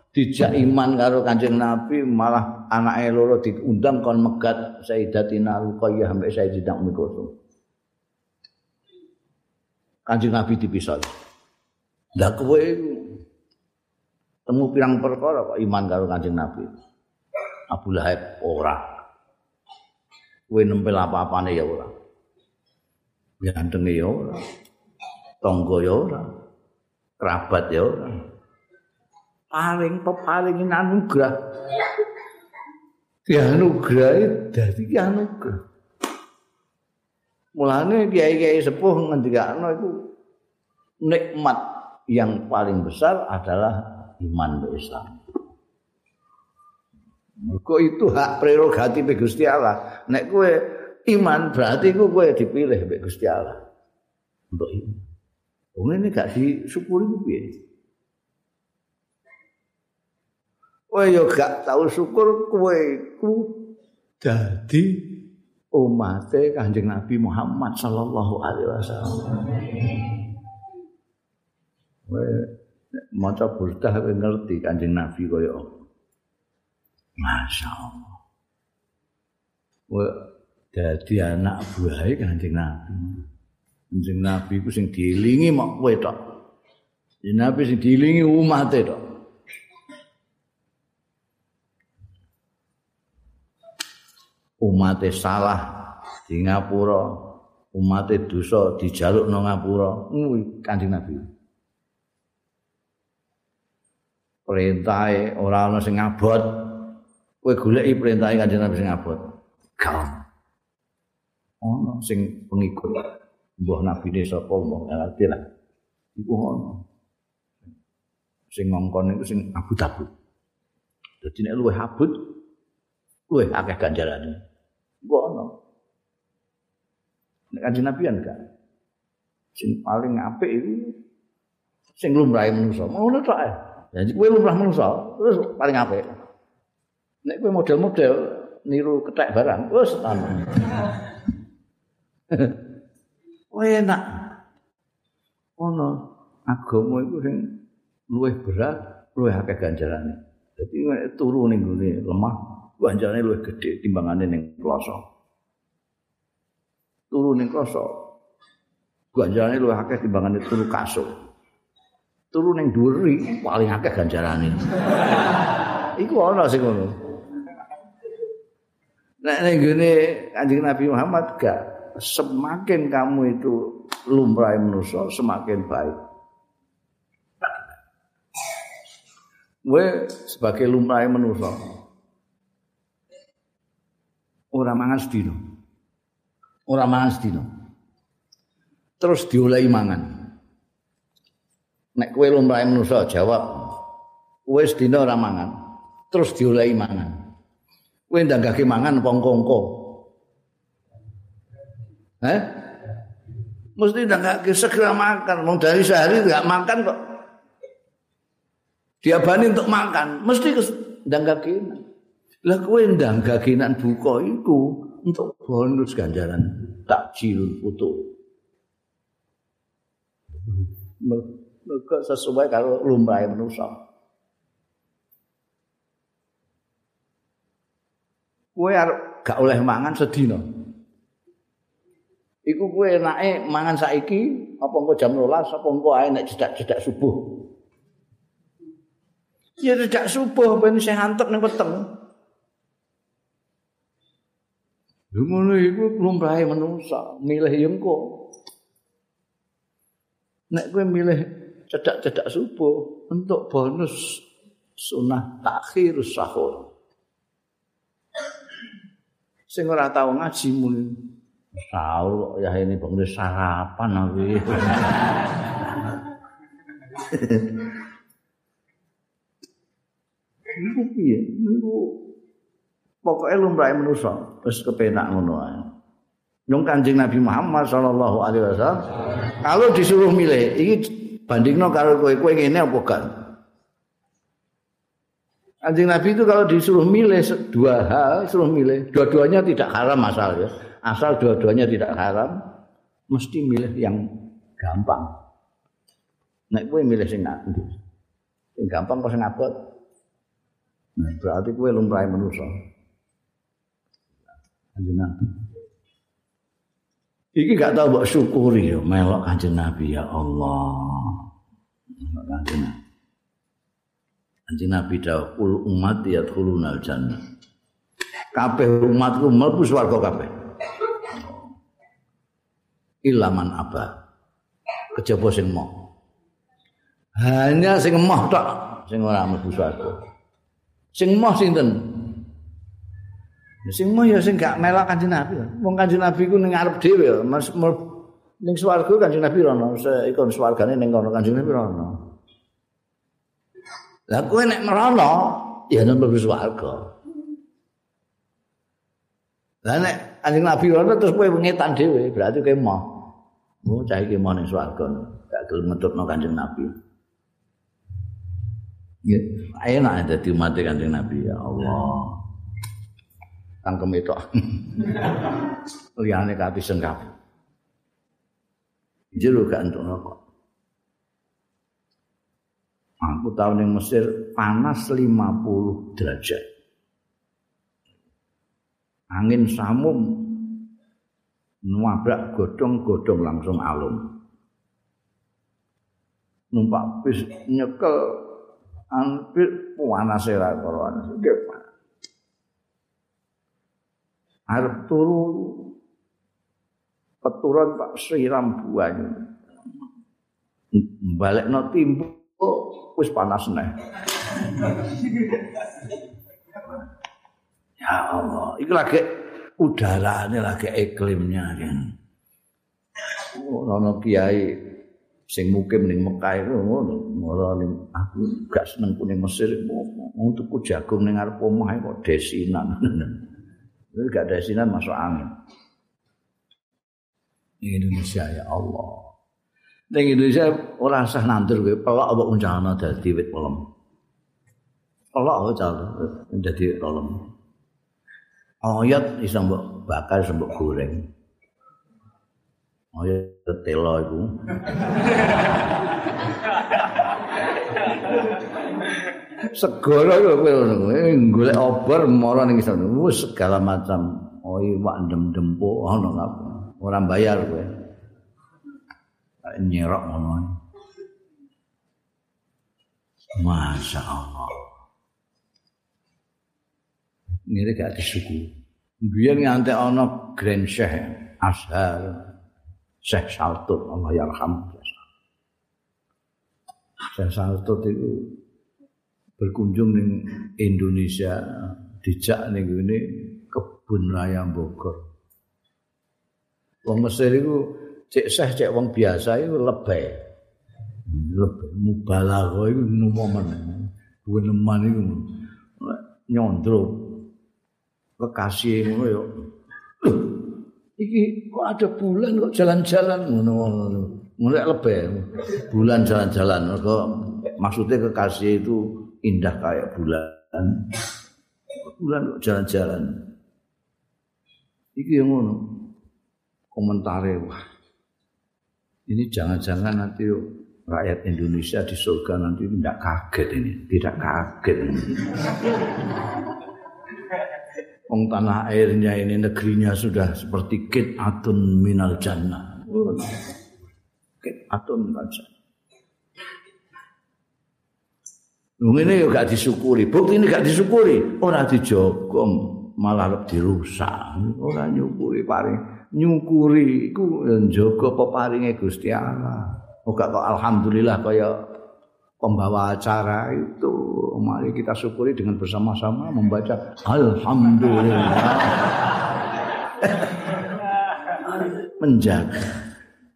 dijak iman karo kanjeng Nabi, malah anak loro diundang kon megat Sayyidatina Ruqayyah sampai Sayyidatina Ummi Kulsum. Kanjeng Nabi dipisah. Lah kowe temu pirang perkara kok iman karo kanjeng Nabi. Abu Lahab ora. Kowe nempel apa-apane ya ora. gantenge ya ora tangga ya ora kerabat ya ora paling pepaling anugerah ya anugerah dadi anugerah mulane kiai-kiai sepuh ngendikane itu nikmat yang paling besar adalah iman be Islam Kok itu hak prerogatif Gusti Allah. Nek kowe iman berarti ku kowe dipilih mbek Gusti Allah untuk iman. Wong ini gak disyukuri ku piye? Kowe yo gak tau syukur kowe ku dadi umat Kanjeng Nabi Muhammad sallallahu alaihi wasallam. Maca burdah kowe ngerti Kanjeng Nabi koyo Masya Allah. dadi anak buahe Kanjeng Nabi. Kanjeng Nabi ku sing dielingi mok kowe tok. Kanjeng Nabi sing dielingi umat e tok. Umat salah di ngapura, umat dosa dijaluk nang ngapura. Kanjeng Nabi. Perintahe ora ana sing ngabot. Kowe goleki perintahe Kanjeng Nabi sing ngabot. Gak ono sing pengikut mbah nabi ne sapa mbah ngerti lah. Iku ono sing ngongkon iku sing abut-abut. Dadi nek luwih abut luwih akeh ganjarane iku ono nek kanjeng nabi kan gak. Sing paling apik iku sing lumrahe manusa ngono tok ae jadi kowe lumrah manusa terus paling apik nek kowe model-model niru ketek barang wis anu Oh enak. Ono agama iku sing luwih berat, luwih akeh ganjarane. Dadi nek turu ning gone lemah, ganjarane luwih gedhe timbangane ning kloso. Turu ning kloso. Ganjarane luwih akeh timbangane turu kasuk. Turu ning dhuwur paling akeh ganjarane. Iku ana sing ngono. Nek nek gini Kanjeng Nabi Muhammad gak semakin kamu itu lumrah manusia semakin baik. Gue sebagai lumrah manusia orang mangan sedino. Orang mangan sedino. Terus diolehi mangan. Nek kue lumrah manusia jawab, kue sedino orang mangan. Terus diolehi mangan. Kue ndang mangan pongkongko. Eh? Mesti nggak segera makan. Mau dari sehari nggak makan kok. Dia bani untuk makan. Mesti ndang gakinan. Lah kowe ndang gakinan buka iku untuk bonus ganjaran takjil putu. Mereka sesuai kalau lumrah manusia. Kowe gak oleh mangan sedina. Iku kowe enake mangan saiki apa engko jam 12 apa engko ae nek cedak-cedak subuh. Ya cedak subuh ben sing antuk ning weteng. Lha ngono iku lumrahe manusa, milih engko. Nek kowe milih cedak-cedak subuh untuk bonus sunah takhir sahur. Sing ora tau ngaji muni Tahu ya ini bangun sarapan aku. Iku piye? Iku pokoke lumrahe manusa wis kepenak ngono ae. Yung Kanjeng Nabi Muhammad sallallahu alaihi wasallam kalau disuruh milih iki bandingno karo kowe kowe ngene apa gak? Kanjeng Nabi itu kalau disuruh milih dua hal, suruh milih dua-duanya tidak haram asal ya. asal dua-duanya tidak haram mesti milih yang gampang. Nek kowe milih sing ndi sing gampang kok sing abot. Nah, berarti kowe lumrahe manusa. Kanjeng nabi. Iki gak tau mbok syukuri yo melok kanjeng nabi ya Allah kanjeng nabi dawuh umat yadkhulunal jannah kabeh umatku mlebu swarga kabeh. Ilaman apa kejaba sing mau hanya sing mau tok sing ora mlebu swarga. Sing mau sinten? Sing mau ya sing gak melak kanjeng Nabi. Wong kanjeng Nabi ku ning arep dhewe mas ning swarga kanjeng Nabi rono ikon swargane ning kono kanjeng Nabi rono lah kowe nek merono ya nang mlebu swarga lah nek kanjeng Nabi rono terus kowe ngetan dhewe berarti kowe mau Oh, cah iki mau ning swarga. Gak gelem metutno Kanjeng Nabi. Ya, enak dadi umat Kanjeng Nabi ya Allah. Tangkem itu. Liyane kati sengkap. Jero gak entuk kok. Aku tahu ning Mesir panas 50 derajat. Angin samum nuwabrak godhong-godhong langsung alum. Numpak bis nyekel hampir panas era corona. Arep turu peturon Pak siram buahnya. Balik no timbu, wis panas nih. ya Allah, itu lagi udara ini lagi iklimnya kan. Ono kiai sing mukim ning Mekah itu ngono, ngono aku gak seneng kuning Mesir untuk ku jagung ning arep omah kok desinan. Gak desinan masuk angin. Ning Indonesia ya Allah. Ning Indonesia ora sah nandur kowe pelok apa uncana dadi wit pelem. Pelok aja dadi pelem. Oyot iso mbok bakar iso mbok goreng. Oyot telo iku. Segoro kowe golek obor mara ning segala macam oi wak dem-dempo ono apa. Ora bayar kowe. Nyerok ngono. Masya Allah. ngene gak disuku. biyen nganti ana Grand Syekh Ashar Syekh Saltut Allah yarham Syekh Saltut itu berkunjung di Indonesia dijak ning ngene kebun raya Bogor. Wong Mesir iku cek seh cek wong biasa iku lebay. Lebay mubalaghah iku momen. Guneman iku nyondro kekasih ngono ya. Iki kok ada bulan kok jalan-jalan ngono ngono. Mulai lebay. Bulan jalan-jalan kok maksudnya kekasih itu indah kayak bulan. Bulan kok jalan-jalan. Iki yang ngono. Komentare wah. Ini jangan-jangan nanti rakyat Indonesia di surga nanti tidak kaget ini, tidak kaget. Wong tanah airnya ini negerinya sudah seperti kit atun minal jannah. Kit atun minal jannah. Lho ngene yo gak disyukuri. Bukti ini gak disyukuri, ora dijogom, malah lebih dirusak. Ora nyukuri paring nyukuri iku njaga peparinge Gusti Allah. Ora kok alhamdulillah kaya pembawa acara itu mari kita syukuri dengan bersama-sama membaca alhamdulillah. menjaga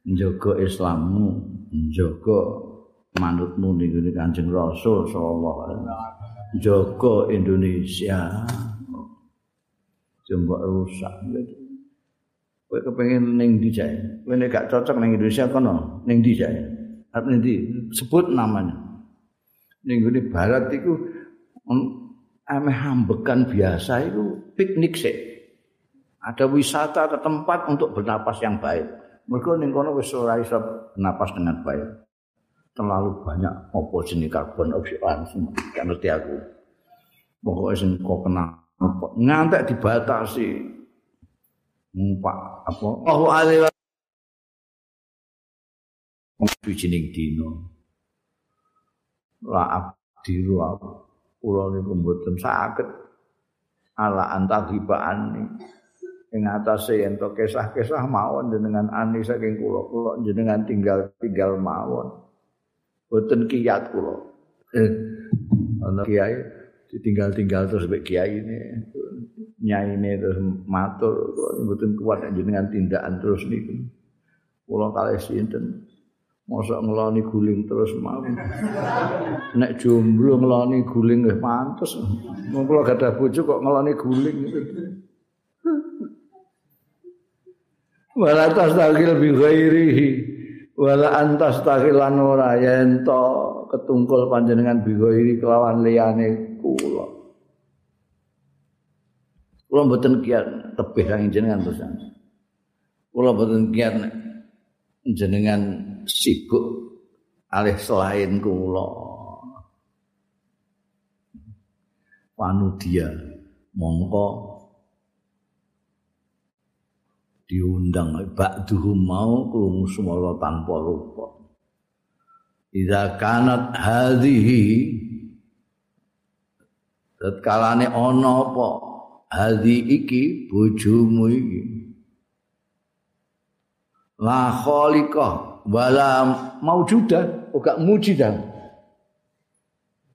menjaga Islammu, menjaga manutmu ning Kanjeng Rasul sallallahu alaihi wasallam. Indonesia. Jembok rusak. Kowe kepengin ning ndi jae? Kowe gak cocok ning Indonesia kono, ning ndi jae? Arep ndi? Sebut namanya. Ning ngene barat iku ameh hambekan biasa itu piknik sih. Ada wisata ke tempat untuk bernapas yang baik. Mereka ning kono wis ora iso bernapas dengan baik. terlalu banyak apa jenis karbon dioksida semua gak ngerti aku pokoknya sing kok kena ngantek dibatasi ngumpak apa? Oh alih bijining dino la abdiru aku kula niku mboten saged ala antagibaan ing atase ento kisah-kisah mawon jenengan ani saking kula kula jenengan tinggal tinggal mawon. Boten kiyat kula. Eh, ana kiai ditinggal-tinggal terus mek kiai ini nyaine terus matur boten kuat jenengan tindakan terus niku. Kula kalih sinten mosok ngeloni guling terus mau. Nek jomblo ngeloni guling nggih pantes. Mung kula gadah bojo kok ngeloni guling. Wala tasdaqil bi ghairihi. wala antas tahilan ora yen to ketungkul panjenengan bigoiri kelawan liyane kula kula mboten kiat tebih kang jenengan terus kula mboten kiat jenengan sibuk alih selain kula. Panudia mongko diundang. Ba'duhum mau krungu semala tanpa rupa. Iza kanat hadhihi Tetkalane ana apa hadhi iki bojomu iki La khaliqah wala maujudah ora mujidah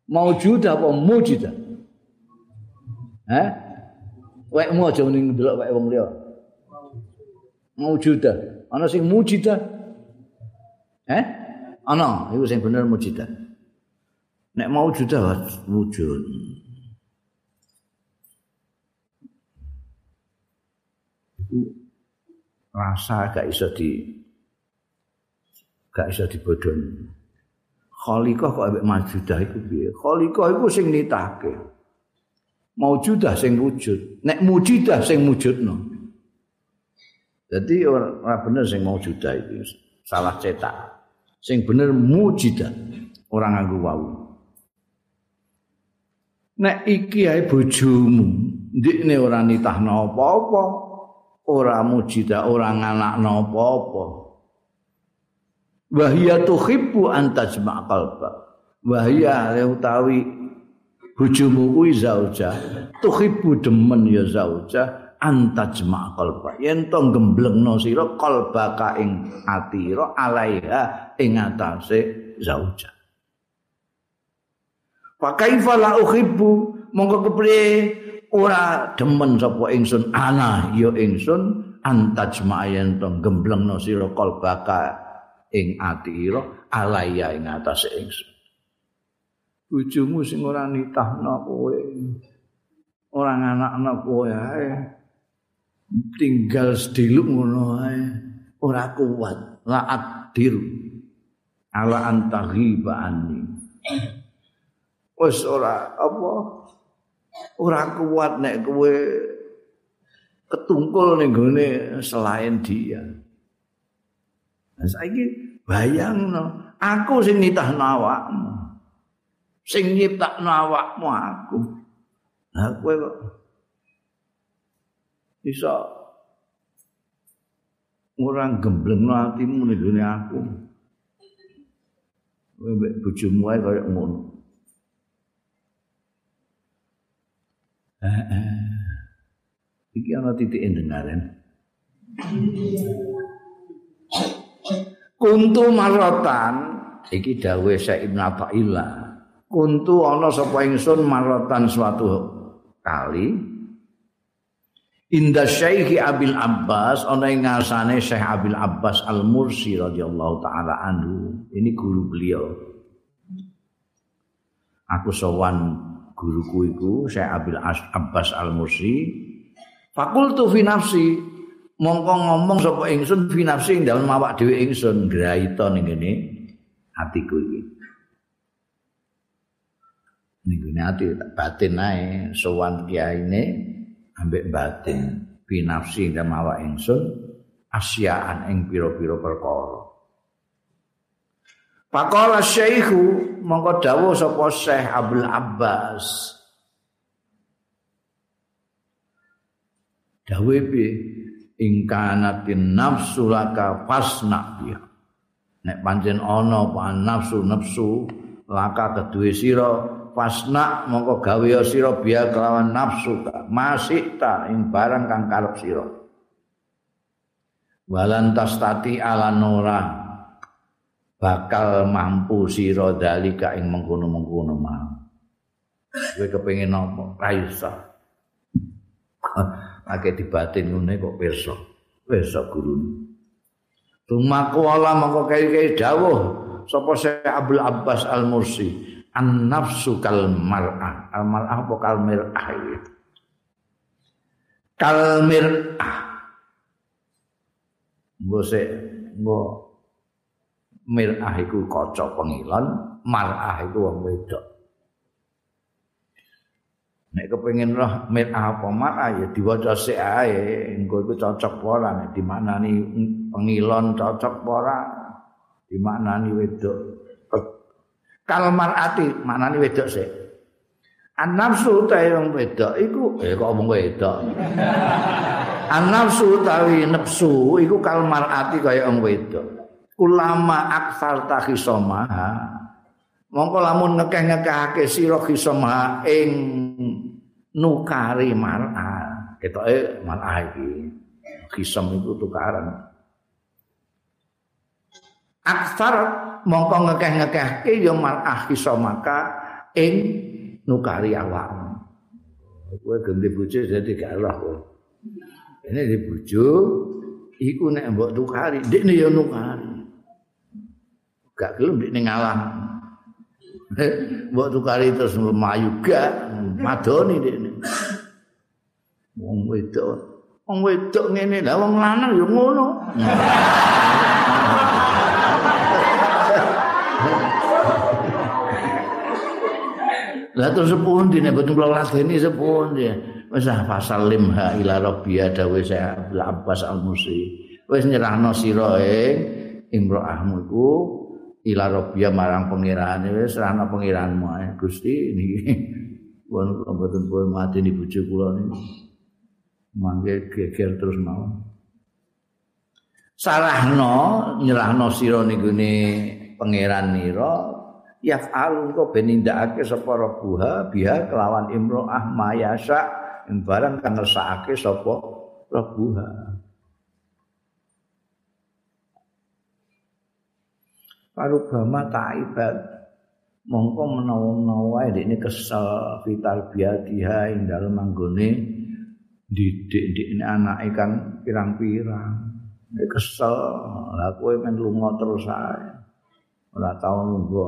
Maujudah apa mujidah Eh Wek mau aja ning ndelok wek wong liya mujida. Ana sing mujida. Eh? Ana, iku sing bener mujida. Nek mujida wujud. Rasa gak iso di gak iso dibodoni. Khaliqah kok ambek majudah iku piye? Khaliqah iku sing nitake. Maujudah sing wujud. Nek mujidah sing wujudno. Jadi orang bener sing mau juda itu salah cetak. Sing bener mujidah orang nganggo wau. Nek iki ae bojomu, ndikne ora nitahno apa-apa, ora mujidah, ora nganakno apa-apa. Wahia tuhibbu antajma qalba. Wahia utawi bojomu kuwi zauja, tuhibbu demen ya zauja antajma qalba. Yen to gemblengno sira qalbaka ing atira alaiha ing atase zauja Pakaifa la uhibbu? Mongko kepriye ora demen sapa ingsun? Ana ya ingsun. Antajma yen to gemblengno sira qalbaka ing atira alaiha ing atase ingsun. Bojomu sing ora nitahno kowe ora nganakno kowe ae. Tinggal sediluk ngono ae ora kuat. Laat diru ala antaghiba anni wis ora apa ora kuat nek kowe ketungkul ning gone selain dia nah, saiki bayangno aku sing nitahno awakmu sing nyiptakno awakmu aku. Lah kowe kok iso ora gemblengno atimu ning gone aku. Kowe mbek bojomu ae kaya ngono. Iki ana titik endengaren. Kuntu marotan. Iki dawuh Syekh Ibnu Athaillah. kuntu ana sapa ingsun maratan suatu kali. Inda syekh Abil Abbas ana ing ngasane Syekh Abil Abbas Al Mursi radhiyallahu taala anhu. Ini guru beliau. Aku sowan guruku iku Syekh Abil Abbas Al Mursi fakultu fi nafsi mongko ngomong sapa ingsun fi nafsi ing dalem awak dhewe ingsun graita ning ngene atiku iki. Ning ati batin ae sowan kiyaine ambek batin. Binafsi dan mawa ingsun asyaan ing pira-pira perkara Pakola syekhu mongko dawuh sapa Syekh Abdul Abbas. Dawe bi ing kanatin nafsu laka fasna biha. Nek pancen ana apa nafsu nafsu laka kedue sira pasna mongko gawe sira biya kelawan nafsu masih ta ing barang kang karep sira. Walan tastati ala nura bakal mampu sira dalika ing mengkono-mengkono mau. Kowe kepengin apa? Ra iso akeh dibatin ngene kok pirsa. Pirsa guru Tumaku Allah mongko kaya-kaya dawuh sapa Syekh Abdul Abbas Al-Mursi an nafsu kal mar'ah al mar'ah apa kal mir'ah kal mir'ah mbose mbok mir'ah iku kaca pengilon mar'ah iku wong wedok. Nek kepengin roh mir'ah apa mar'ah ya diwaca sik ae engko iku cocok ora nek dimaknani pengilon cocok ora dimaknani wedok. Kal marati manane wedok sik. An nafsu ta yang wedok iku eh kok omong wedok? An nafsu tawi nafsu iku kal marati kaya wong wedok ulama aksar ta khisomaha. Mongko lamun ngekeh-ngekehake sira khisomaha ing nukari mar'a ketoke mar'a iki khisom itu tukaran. Aksar mongko ngekeh-ngekehke ya mar'ah iso maka ing nukari awakmu kowe ganti bojo dadi gak roh kowe. Ini di bojo iku nek mbok tukari. Ndekne ya nukari gak gelem ndekne ngalah mbok tukari terus melayu gak. Madoni ndekne wong wedok. Wong wedok ngene lah wong lanang ya ngono. Lah terus sepundi nek boten kula ladeni sepundi. Wis ah limha ila rabbiya dawe saya Abdul Abbas Al Musi. Wis nyerahno sira ing imro'ahmu iku ila rabbiya marang pengirane wis serahno pengiranmu ae Gusti niki. Pun mboten pun mati ni bojo kula niki. Mangke geger terus mau. Sarahno nyerahno sira niku ne pangeran nira yaf'alu engko ben nindakake sapa rabbuha biha kelawan imro'ah mayasa barang kang ngersakake sapa rebuha Parubama ta'ibat mongko menawa-menawa ini kesel vital biadiha ing dalem anggone didik-dik anak ikan pirang-pirang. Kesel lah kowe men lunga terus ae. Ora tau nunggu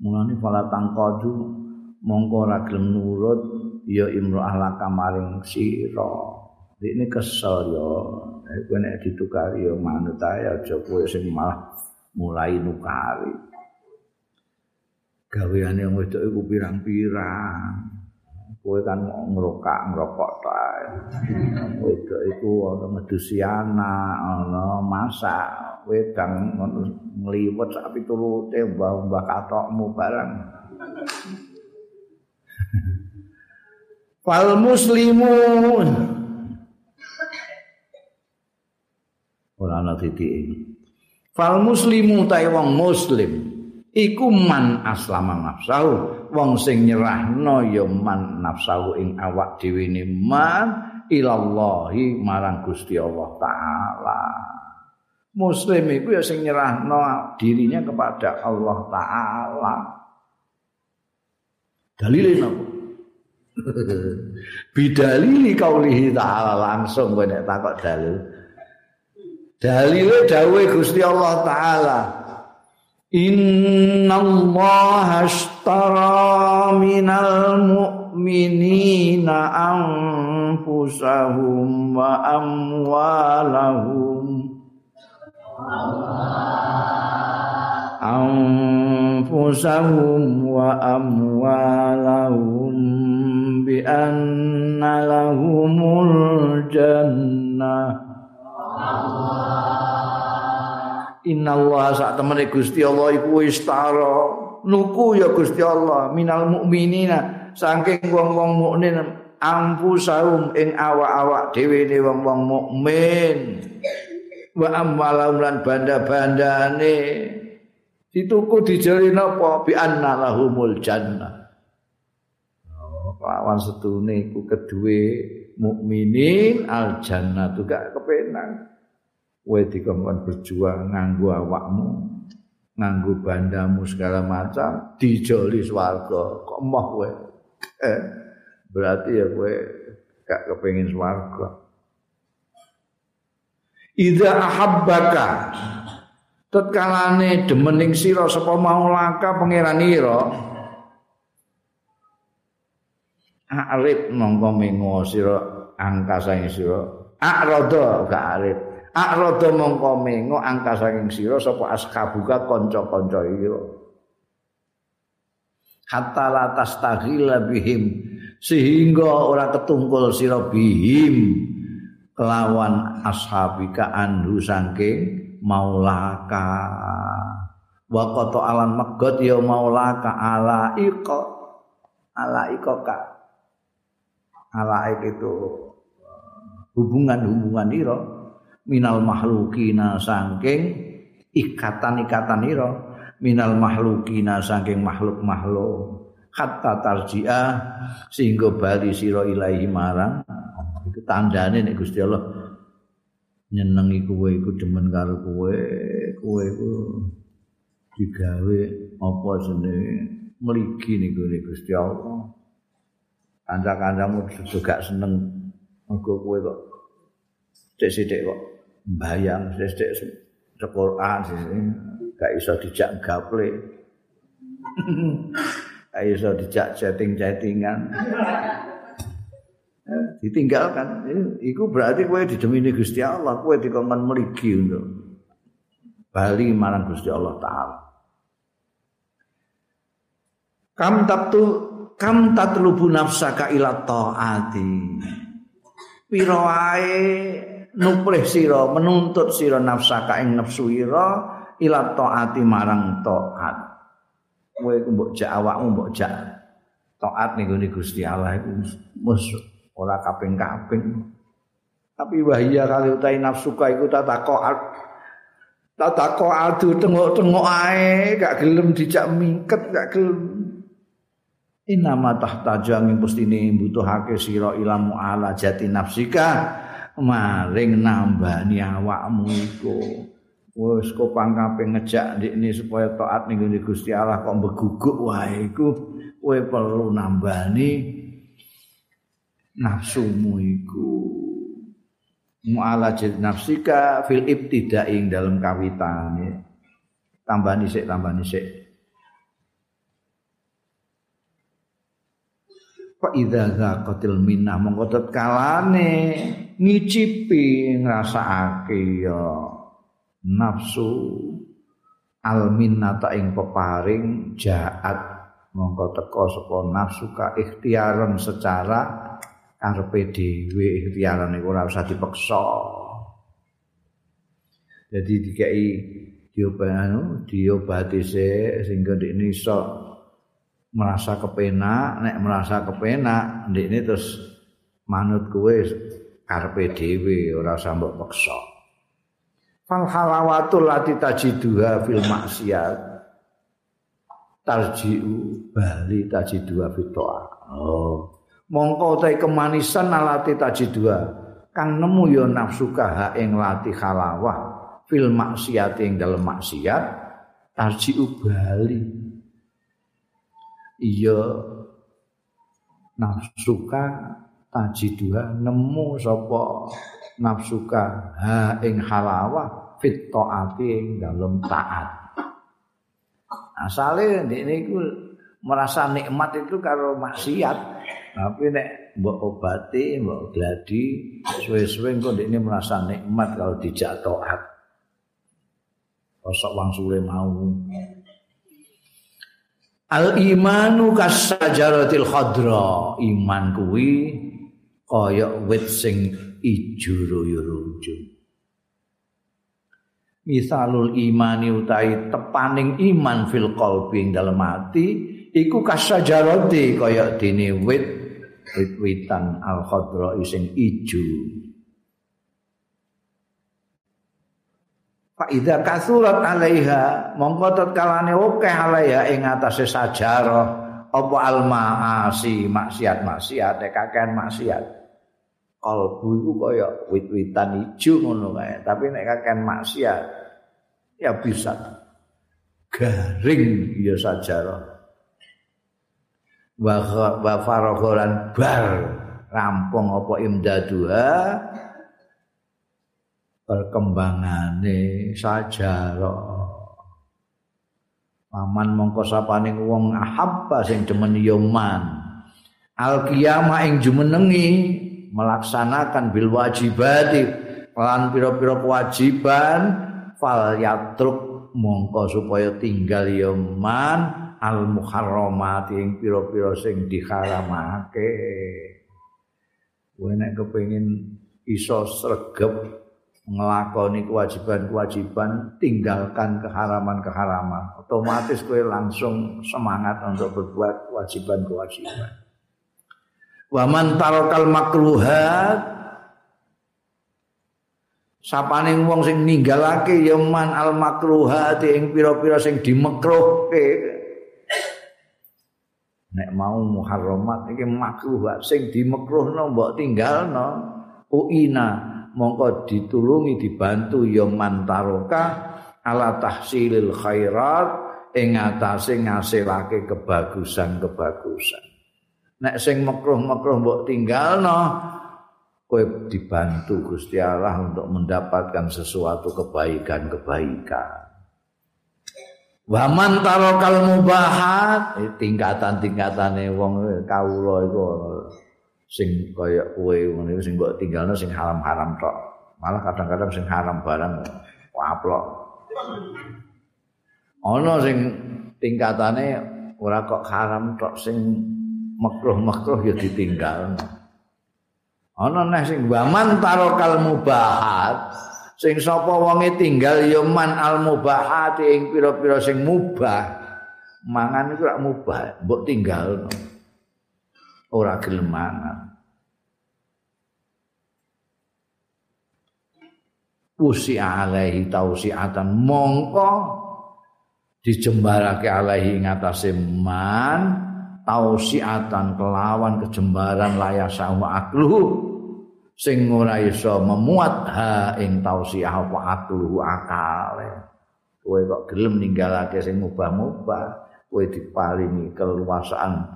mulane fala tangkaju mongko ora gelem nurut ya imro ahlaka maring sira ini kesel ya. Kowe nek ditukari ya manut ae aja kowe sing malah mulai nukari. Gaweane wong wedok iku pirang-pirang. Kowe kan ngrokak ngrokok tae wedok iku ana medusiana ana masak. Wedang ngliwet sak pitulute mbah-mbah katokmu barang Fal muslimun ora ana titik Fal muslimu ta wong muslim iku man aslama nafsahu. Wong sing nyerahno ya man nafsahu ing awak dhewe ne man ilallahi marang Gusti Allah taala. Muslim iku ya sing nyerahno dirinya kepada Allah taala. Dalile napa? Bidalili kaulihi ta'ala langsung kowe nek takok dalil dalile dawuhe Gusti Allah taala. Innallaha ashtara minal mu'minina anfusahum wa amwalahum. Anfusahum wa amwalahum bi anna lahumul jannah Innallaha sak temene Gusti Allah iku istara nuku ya Gusti Allah minal mukminina saking wong-wong mukmin ampusahum ing awak-awak dhewe ne wong-wong mukmin. Wa amwalahum lan banda-bandane. Dituku dijeri napa? Bi anna lahumul jannah. Lawan setune iku kedue mukminin al jannah juga kepenak kowe dikongkon berjuang nganggo awakmu nganggo bandamu segala macam dijoli swarga. Kok moh kowe? Eh, berarti ya kowe gak kepengin swarga. Idza ahabbaka tetkalane demening sira sapa maulaka pangeran ira arif mongko mengo sira angkasa sira. Akrada gak arif akrada mongko mengo angkasa ing sira sapa askabuka kanca-kanca ira hatta la tastaghila bihim sehingga ora ketungkul sira bihim kelawan ashabika anhu saking maulaka. Wa qata alan megot ya maulaka ala iqa ala iqa alaik itu hubungan-hubungan ira minal mahlukina saking ikatan-ikatan ira minal mahlukina saking makhluk-makhluk. Hatta tarji'ah sehingga bali sira ilahi marang. Itu tandane nek Gusti Allah nyenengi kowe iku demen karo kowe kowe iku digawe apa jenenge mligi niku Gusti Allah. Kanca-kancamu juga seneng. Mergo kowe kok sithik-sithik kok mbayang sithik-sithik Al-Qur'an gak iso dijak gaple gak iso dijak chatting-chattingan. Ditinggalkan. Itu berarti kowe didemini Gusti Allah kowe dikongkon mligi untuk bali marang Gusti Allah taala. Kam tabtu kam tatlubu nafsaka ila taati. Pira wae nuprih sira menuntut sira nafsaka ing nafsu ira ila taati marang taat. Kowe mbok jak awakmu mbok jak taat ning Gusti Allah iku musuh ora kaping-kaping. Tapi wahia kali utai nafsuka iku tata koat tata koat tengok-tengok ae gak gelem dijak mingket gak gelem. Inama tahtaju angin pustini butuhake sira ilamu ala jati nafsika maring nambani awakmu iku. Wis kok pangkape ngejak ndikne supaya taat ning Gusti Allah kok beguguk wae iku kowe perlu nambani nafsumu iku. Mu'ala jati nafsika fil ibtida'ing dalam kawitan tambani sik tambani sik Fa idza zaqatil minnah? Mongko tetkalane ngicipi ngrasakake ya. Nafsu al minnata ing peparing jaat mongko teko saka nafsu ka ikhtiaran secara karepe dhewe. Ikhtiaran iku ora usah dipaksa jadi dikai diobati diobati sehingga ini iso merasa kepenak, nek merasa kepenak, ndekne terus manut kowe karepe dhewe ora usah mbok peksa. Fal halawatul lati tajiduha fil maksiat tarjiu bali tajiduha fit Oh. Mongko te kemanisan alati tajiduha kang nemu ya nafsu kaha ing lati halawah fil maksiat ing dalem maksiat tarjiu bali iya. Nafsuka tajiduha nemu sapa nafsuka ha ing halawa fit taati ing dalem taat. Asale ndekne iku merasa nikmat itu karo maksiat. Tapi nek mbok obati mbok gladi suwe-suwe kok ndekne merasa nikmat kalau dijak taat kosok wang mau Al imanu kasajaratil khadra iman kuwi kaya wit sing ijo royo-royo. Misalul imani utai tepaning iman fil qalbi ing dalem ati iku kasajarati kaya dene wit wit-witan al khadra sing ijo. Fa idza kasurat alaiha mongko tetkalane akeh alaiha ing atase sajarah apa al maasi maksiat-maksiat kakean maksiat. Kalbu iku kaya wit-witan ijo ngono kae, tapi nek kakean maksiat ya bisa garing ya sajarah. Wa wa faragholan bar rampung apa imdaduha perkembangane sajarah paman mongko sapane wong ahabba sing demen yoman. Al qiyamah ing jumenengi melaksanakan bil wajibati lan pira-pira kewajiban fal yatruk mongko supaya tinggal yoman al muharramat ing pira-pira sing diharamake. Kowe nek kepengin iso sregep ngelakoni kewajiban-kewajiban, tinggalkan keharaman-keharaman. Otomatis kowe langsung semangat untuk berbuat kewajiban-kewajiban. Wa man tarakal makruhat sapaning wong sing ninggalake ya man al makruhat ing pira-pira sing dimekruhke nek mau muharramat iki makruh sing dimekruhno mbok tinggalno uina mongko ditulungi dibantu ya mantaroka ala tahsilil khairat ing atase ngasilake kebagusan-kebagusan. Nek sing mekruh-mekruh mbok tinggalno kowe dibantu Gusti Allah untuk mendapatkan sesuatu kebaikan-kebaikan. Wa man tarakal mubahat tingkatan-tingkatane wong kawula iku sing kaya kowe ngene sing mbok tinggalno sing haram-haram tok. Malah kadang-kadang sing haram barang waplok. Ana sing tingkatane ora kok haram tok sing makruh-makruh ya ditinggal. Ana neh sing waman tarokal mubahat sing sapa wonge tinggal ya man al mubahat ing pira-pira sing mubah. Mangan iku rak mubah, mbok tinggal. Ora gelem mangan. Usi alaihi tausiatan mongko dijembarake alaihi ngatasé man tausiatan kelawan kejembaran layasa wa akluhu sing ora iso memuat ha ing tausiah apa akluhu akale kowe kok gelem ninggalake sing mubah-mubah kowe diparingi keluasaan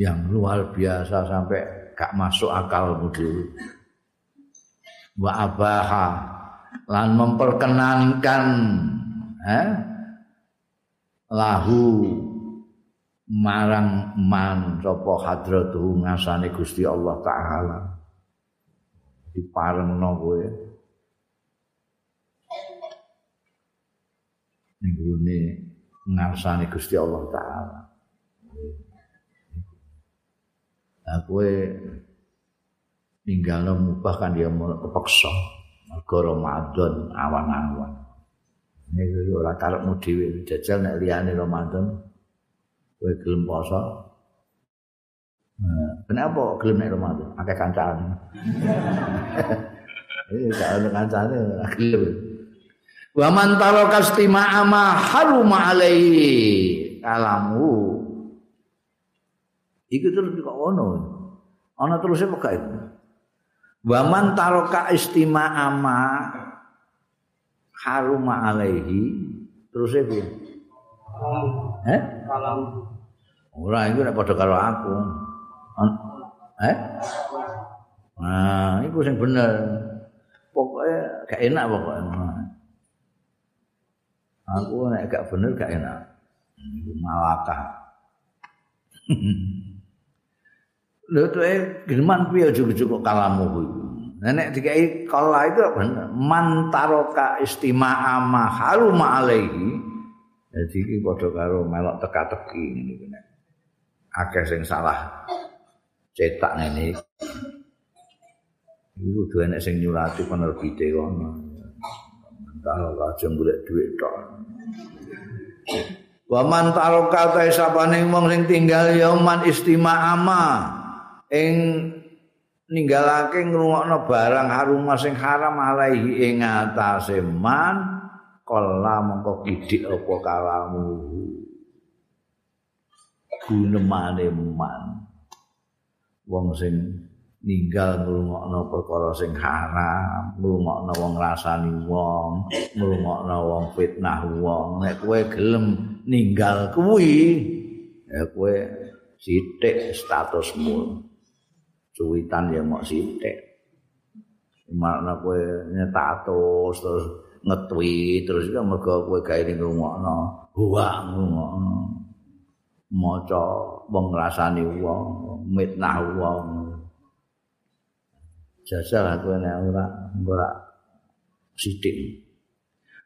yang luar biasa sampai gak masuk akalmu dulu wa abaha lan memperkenankan eh, lahu marang man sapa hadratuhu ngasane Gusti Allah taala. Diparengno kowe. Ning gone ngasane Gusti Allah taala aku tinggal mubah kan dia mau kepeksa mergo Ramadan awan-awan ini ora karepmu dhewe jajal nek liyane Ramadan kowe gelem poso. Kenapa gelem nek Ramadan? Akeh kancane. Ini gak ada kancane gelem. Wa man taraka istima'a ma haruma alaihi kalamu. Iku terus kok ono. Ono terus apa gak itu? Wa man taraka istima'a ma haruma alaihi terus e piye? Eh? Kalamu. Ora iku nek padha karo aku. Eh? Nah, iku sing bener. Pokoke gak enak pokoke. Aku nek gak bener gak enak. Malakah. Lho tuh eh gimana piye cukup kalamu kuwi. Nenek dikai kala itu bener. Mantaroka istima'a ma haruma alaihi. Jadi iki padha karo melok teka-teki ngene nek. akeh sing salah cetak ngene iki kudu enek sing nyurati penerbite kono aja golek dhuwit tok wa man taraka ta sapane wong sing tinggal ya man istima'ama ing ninggalake ngrungokno barang harum sing haram alaihi ing atase man kala mongko kidik apa kalamu gunemane man. Wong sing ninggal ngrungokno perkara sing haram ngrungokno wong rasani wong ngrungokno wong fitnah wong. Nek kowe gelem ninggal kuwi ya kowe sithik statusmu cuwitan ya mok sithik makna kowe nyetatus terus ngetweet terus ya mergo kowe gawe ning ngrungokno huwa ngrungokno maca wong ngrasani wong mitnah wong. Jajal aku nek ora ora sithik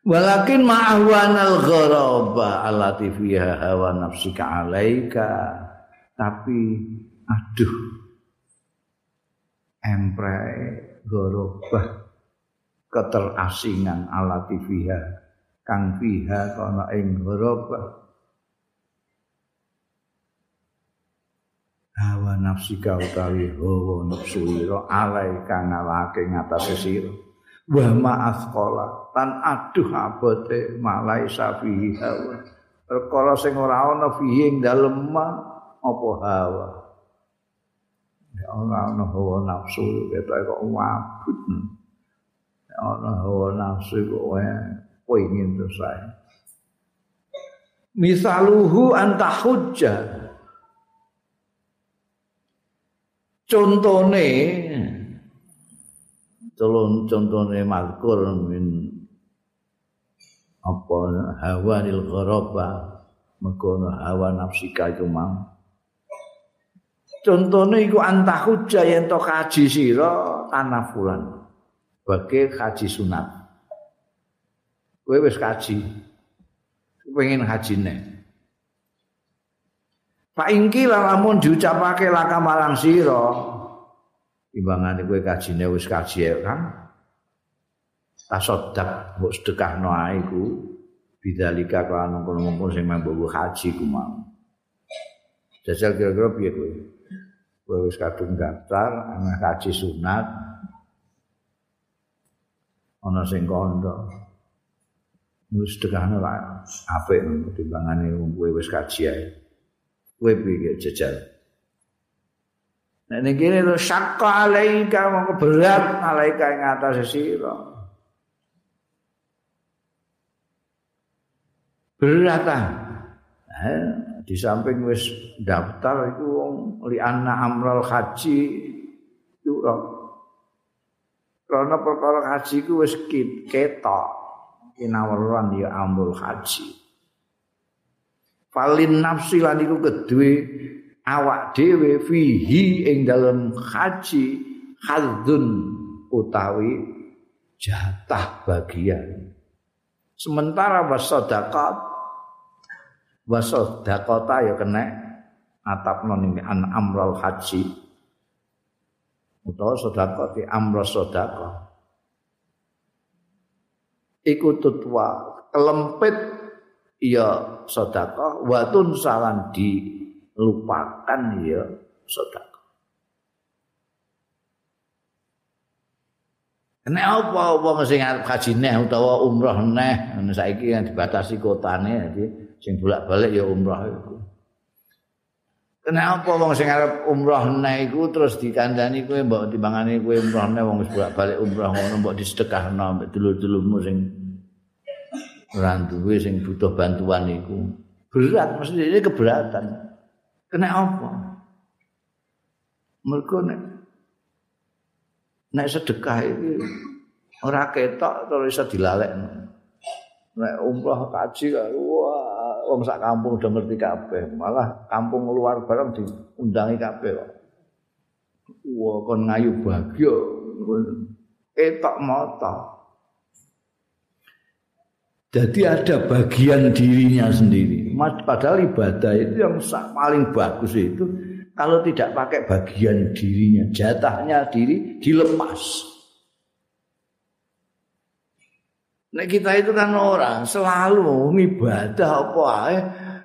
walakin ma'ahwanal gharaba allati fiha hawa nafsika alaika. Tapi aduh empre gharaba keterasingan allati fiha kang fiha kana ing gharaba hawa nafsika utawi hawa nafsu ira. Alai kang ngawake ngatasé sira. Wa ma'as qala tan aduh abote malai safi hawa. Perkara sing ora ana fihi ing dalem apa hawa ya ora ana hawa nafsu ketok kok wabut ya ana hawa nafsu kok pengin terus saya misaluhu anta hujjah contone colon contone mazkur min apa hawa nil gharaba hawa nafsika iku mang contone iku antah hujja yen to kaji sira tanafulan bagi kaji sunat. Kowe wis kaji. Pengen hajine. Pak ingki lamun diucapake laka marang sira imbangane kowe kajine wis kaji kan tasodak mbok sedekahno ae ku bidzalika kan ngono-ngono sing mambu haji ku mau. Jajal kira-kira kowe kowe wis kadung daftar ana kaji sunat. Ana sing kondo. Wis sedekahno lah apik timbangane kowe wis kaji ae. Kowe piye jejal Nek ning kene lho syaqqa alaika mongko berat alaika ing atas sira. Berat ah. Di samping wis daftar iku wong li anna amral haji yura. Karena perkara haji ku wis ketok kinaweran ya amrul haji. Falin nafsi lan iku kedue awak dhewe fihi ing dalem haji hadzun utawi jatah bagian sementara wasadaqat wasadaqata ya kena atap non an amral haji utawa sedekah di amral sedekah iku tutwa kelempit ya sedekah watun salan di lupakan ya sedekah. Nek apa wong sing arep haji neh utawa umrah neh saiki yang dibatasi kotane jadi sing bolak-balik ya umrah iku. Kenapa wong sing arep umrah neh iku terus dikandani kowe mbok timbangane kowe umrah neh wong wis bolak-balik umrah ngono mbok disedekahno mbek dulur-dulurmu sing ora duwe sing butuh bantuan iku. Berat mesti ini keberatan. Kena apa? Mereka nek nek sedekah iki ora ketok terus iso dilalekno. Nek umrah kaji wah wong sak kampung udah ngerti kabeh, malah kampung luar bareng diundangi kabeh kok. Wah kon ngayu bagyo. Ketok mata. Jadi ada bagian dirinya sendiri. Padahal ibadah itu yang paling bagus itu kalau tidak pakai bagian dirinya, jatahnya diri dilepas. Nah kita itu kan orang selalu ibadah apa ae?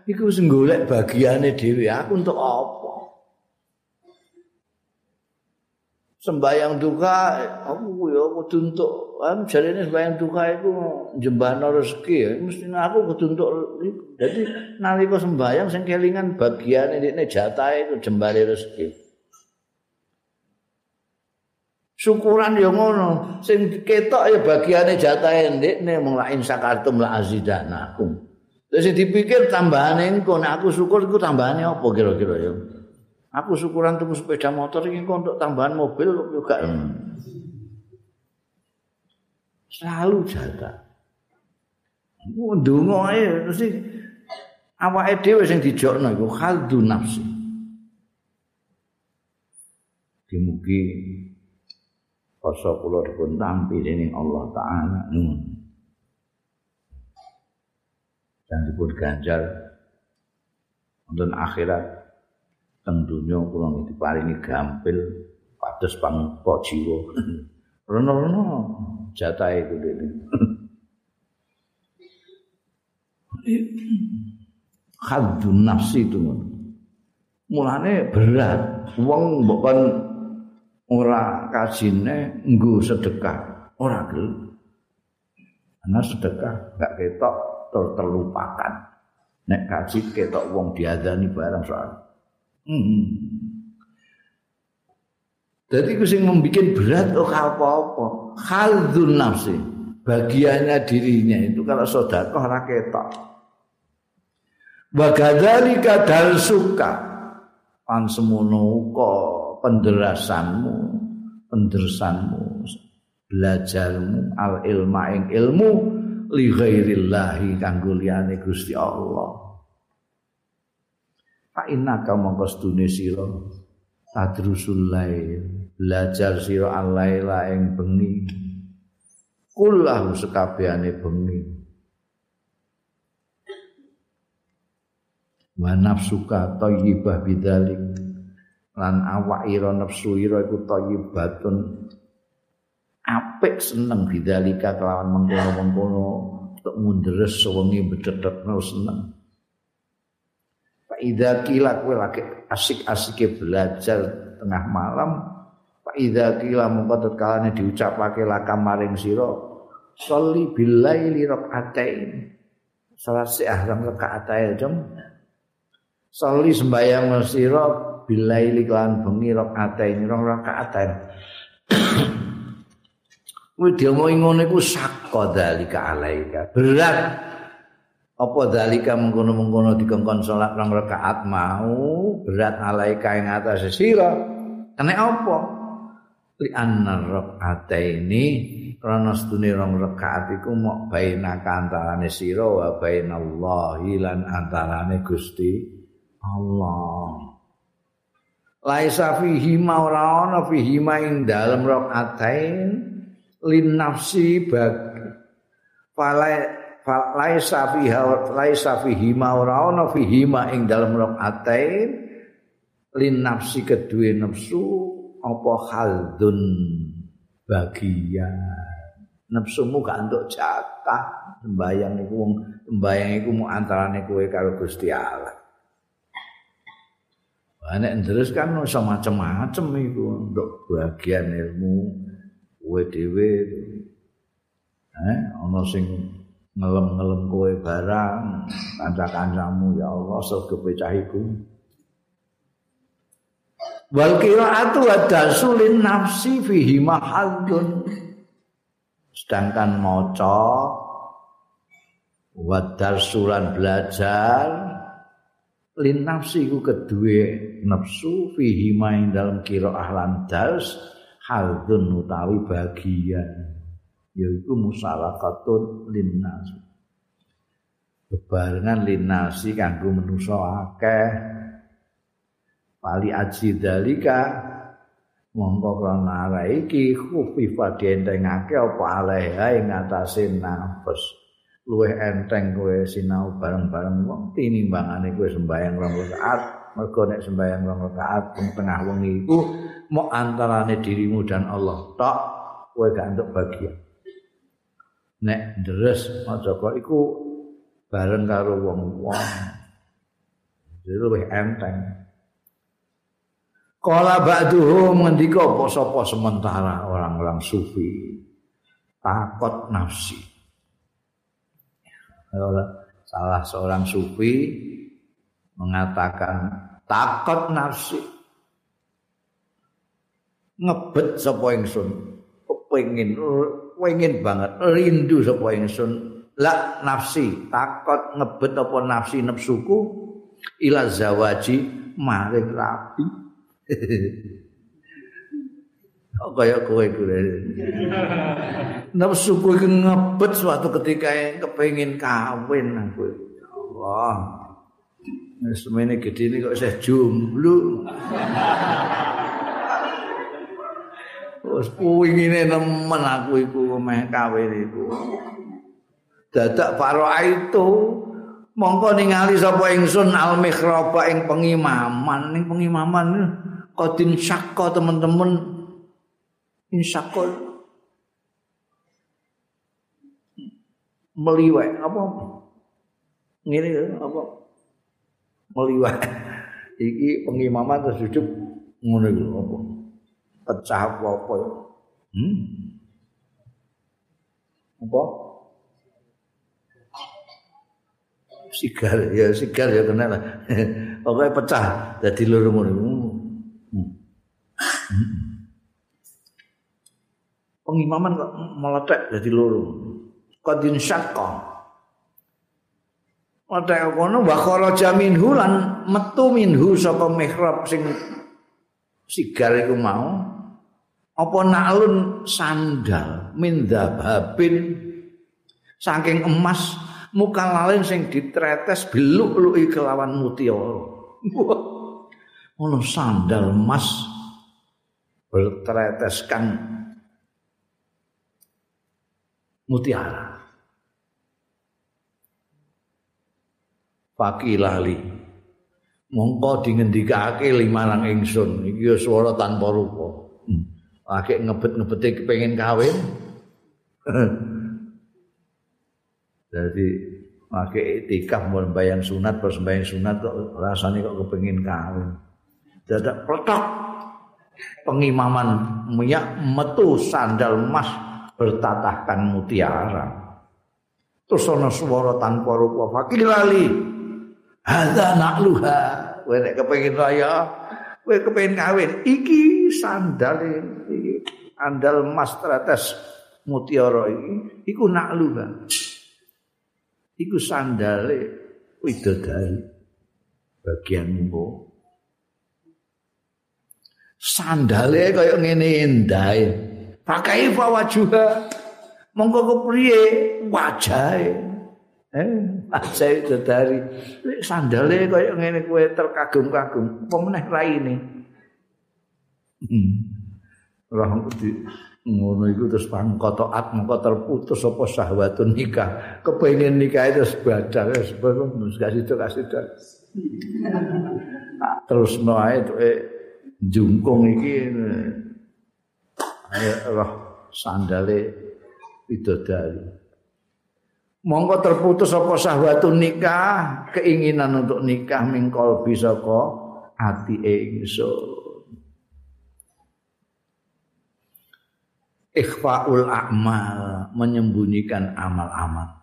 Iku sing golek bagiane dhewe aku untuk apa? Sembayang duka aku ya kudu untuk kan jarene sembahyang duka iku jembana rezeki ya mesti aku kudu untuk jadi nalika sembahyang sing kelingan bagiane ndekne jatahe itu jembare rezeki syukuran ya ngono sing ketok ya bagiane jatahe ndekne mung la insakartum la azidanakum Terus dipikir tambahane engko nek aku syukur iku tambahane apa kira-kira ya Aku syukuran tuku sepeda motor iki untuk tambahan mobil juga hmm. selalu jaga. Ndonga ae mesti awake dhewe sing dijokno iku khaldu nafsi. Dimugi rasa kula dipun tampi dening Allah taala nun. Dan dipun ganjar wonten akhirat teng donya kula diparingi gampil pados pangko jiwa. Rono-rono jatah itu dene. Khadun nafsi itu mulane berat wong mbok ora kajine nggo sedekah. Ora gel. Ana sedekah gak ketok ter terlupakan nek kaji ketok wong diadani barang soal. Hmm. jadi itu yang membuat berat oh apa-apa. Khaldun nafsi. Bagiannya dirinya itu kalau sodakoh raketok wagadari kadal suka. Pan semono penderasanmu penderasanmu belajarmu al ilma ing ilmu li ghairillahi kanggo liyane Gusti Allah. Fa innaka mongko sedune sira tadrusul lail belajar sira alaila ing bengi. Kullahu sekabehane bengi. Wa nafsuka thayyibah bidzalik lan awak ira nafsu ira iku thayyibatun apik seneng bidzalika kelawan mengkono-mengkono untuk mundres sewengi bedhetekno seneng. Pak Ida kila kowe lagi asik-asike belajar tengah malam Fa idza qila mongko tetkalane diucapake lakam maring sira sholli billaili rakaatain salat si ahram rakaatain jam Soli sembayang sira bilaili lan bengi rakaat rong rakaat. Kuwi diomongi ngono iku sakko dalika alaika. Berat apa dalika mengkono-mengkono dikongkon salat rong rakaat mau berat alaika ing atase sira. Kene apa? Li anna rakaataini krana sedune rong rakaat iku mok baina kantarane sira wa bainallahi lan antarane Gusti Allah. Laisa fihi ma ora ana fihi ma ing dalem rakaatain lin nafsi bag falai laisa fiha laisa fihi ma ora ana fihi ma ing dalem rakaatain lin nafsi kedue nafsu apa haldun bagian. Nafsumu gak entuk jatah sembayang iku wong sembayang iku mu antarane kowe karo Gusti Allah Nek terus kan iso macem-macem iku untuk bagian ilmu kowe dhewe. Eh ana sing ngelem-ngelem kowe barang kanca-kancamu ya Allah surga pecah iku wal qiraatu wadasulin nafsi fihi mahallun. Sedangkan maca wadarsulan belajar lin nafsi ku kedue nafsu fihi main dalam kira ahlan dars haldun utawi bagian. Yaitu musyarakatun linnas. Bebarengan linnasi kanggo manusa akeh. Pali aji dalika mongko krana iki khufifa dientengake apa alaiha ing atase nafas. Luwih enteng kowe sinau bareng-bareng wong tinimbangane kowe sembayang rong rakaat mergo nek sembahyang rong rakaat tengah wengi iku mau antarane dirimu dan Allah tok kowe gak entuk bagian nek deres maca kok iku bareng karo wong-wong. Jadi lebih enteng. Kala ba'duhum ngendika apa sapa sementara orang-orang sufi. Takut nafsi. Salah seorang sufi mengatakan takut nafsi ngebet sapa ingsun kepengin pengin banget rindu sapa ingsun la nafsi takut ngebet apa nafsi nafsuku ila zawaji maring rapi Oh, kaya kowe kuwi. Nafsuku iki ngebet suatu ketika kepengin kawin aku. Allah. Semene gedhe ini kok isih jomblo. Wes kuwingine nemen aku iku meh kawin iku. Dadak paro itu mongko ningali sapa ingsun al mihraba ing pengimaman. Ning pengimaman kodin syakka teman-teman insyakka meliwek apa? Ngene apa meliwat. Iki pengimaman terus duduk ngono iku apa? Pecah apa apa hmm? Apa? Sigar ya sigar ya kena lah. Pokoknya pecah jadi loro ngono hmm. pengimaman kok meletek jadi loro kadin syakka Wadai kono wa kharaja minhu lan metu minhu saka mihrab sing sigar iku mau. Apa nalun sandal min dzababin saking emas muka lalin sing ditretes beluk-luki kelawan mutiara. Ono sandal emas bertreteskan mutiara fakilali mongko dingendikake limarang ingsun. Iki ya swara tanpa rupa. Lagi ngebet-ngebete kepengin kawin. Jadi lagi itikaf mau bayang sunat pas bayang sunat kok rasanya kok kepengin kawin. Dadak petok pengimaman minyak metu sandal emas bertatahkan mutiara. Terus ana swara tanpa rupa. Fakilali hadza nakluha. Kowe nek kepengin raya kowe kepengin kawin. Iki sandale iki andal mas teratas mutiara iki iku nakluha. Iku sandale widodari bagian mbok sandale kaya ngene endahe pakai wajuha. Mongko kepriye wajahe eh wajah itu dari sandale kaya ngene kowe terkagum-kagum apa meneh raine. Hmm. di ngono iku terus pangkotoat mongko terputus apa syahwatun nikah. Kepengin nikah itu sebadar sebelum kasih itu kasih terus noae eh jungkung iki ayo roh sandale bidodari monggo terputus apa sahwatun nikah. Keinginan untuk nikah mingkol bisa kok ati ingsun. Ikhfaul a'mal menyembunyikan amal-amal.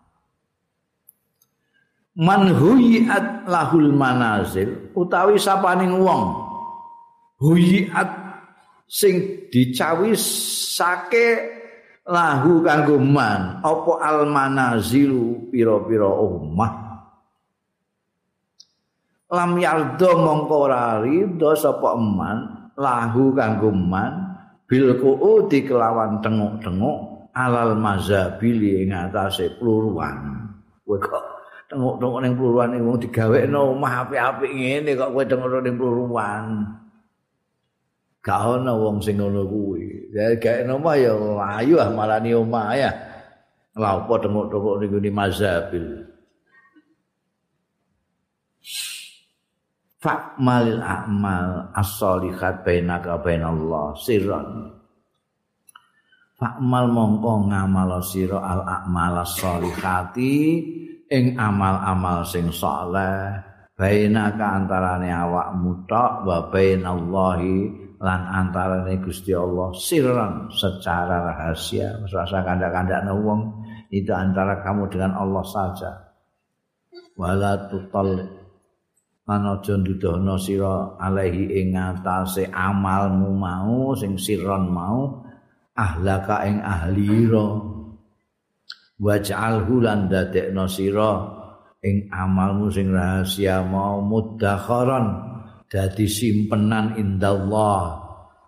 Man huyiat lahul manazil utawi sapaning wong huyiat sing dicawi sake lahu kanggo man apa al manazilu pira-pira omah? Lam yardo mongko ora rido sapa eman lahu kanggo man bil di kelawan tenguk-tenguk alal mazhabili ing atase pluruan. Kowe kok tenguk-tenguk ning pluruan wong digawekno omah apik-apik ngene kok kowe tenguk ning pluruan gak ana wong sing ngono kuwi. Ya gak ono mah ya ayu ah marani omah ya. Lah apa tengok-tengok niku ni mazhabil. Fa'malil a'mal as-solihat bainaka bainallah sirran. Fa'mal mongko ngamal sira al-a'mal as-solihati ing amal-amal sing saleh bainaka antarane awakmu tok wa bainallahi lan antarane Gusti Allah sirran secara rahasia. Rasa kandak-kandak wong itu antara kamu dengan Allah saja. Wala tutal aja ndudohno sira alaihi ing ngatasé amalmu mau sing sirron mau ahlaka ing ahlira waj'alhu lan dadekno sira ing amalmu sing rahasia mau muddakharan dadi simpenan indallah.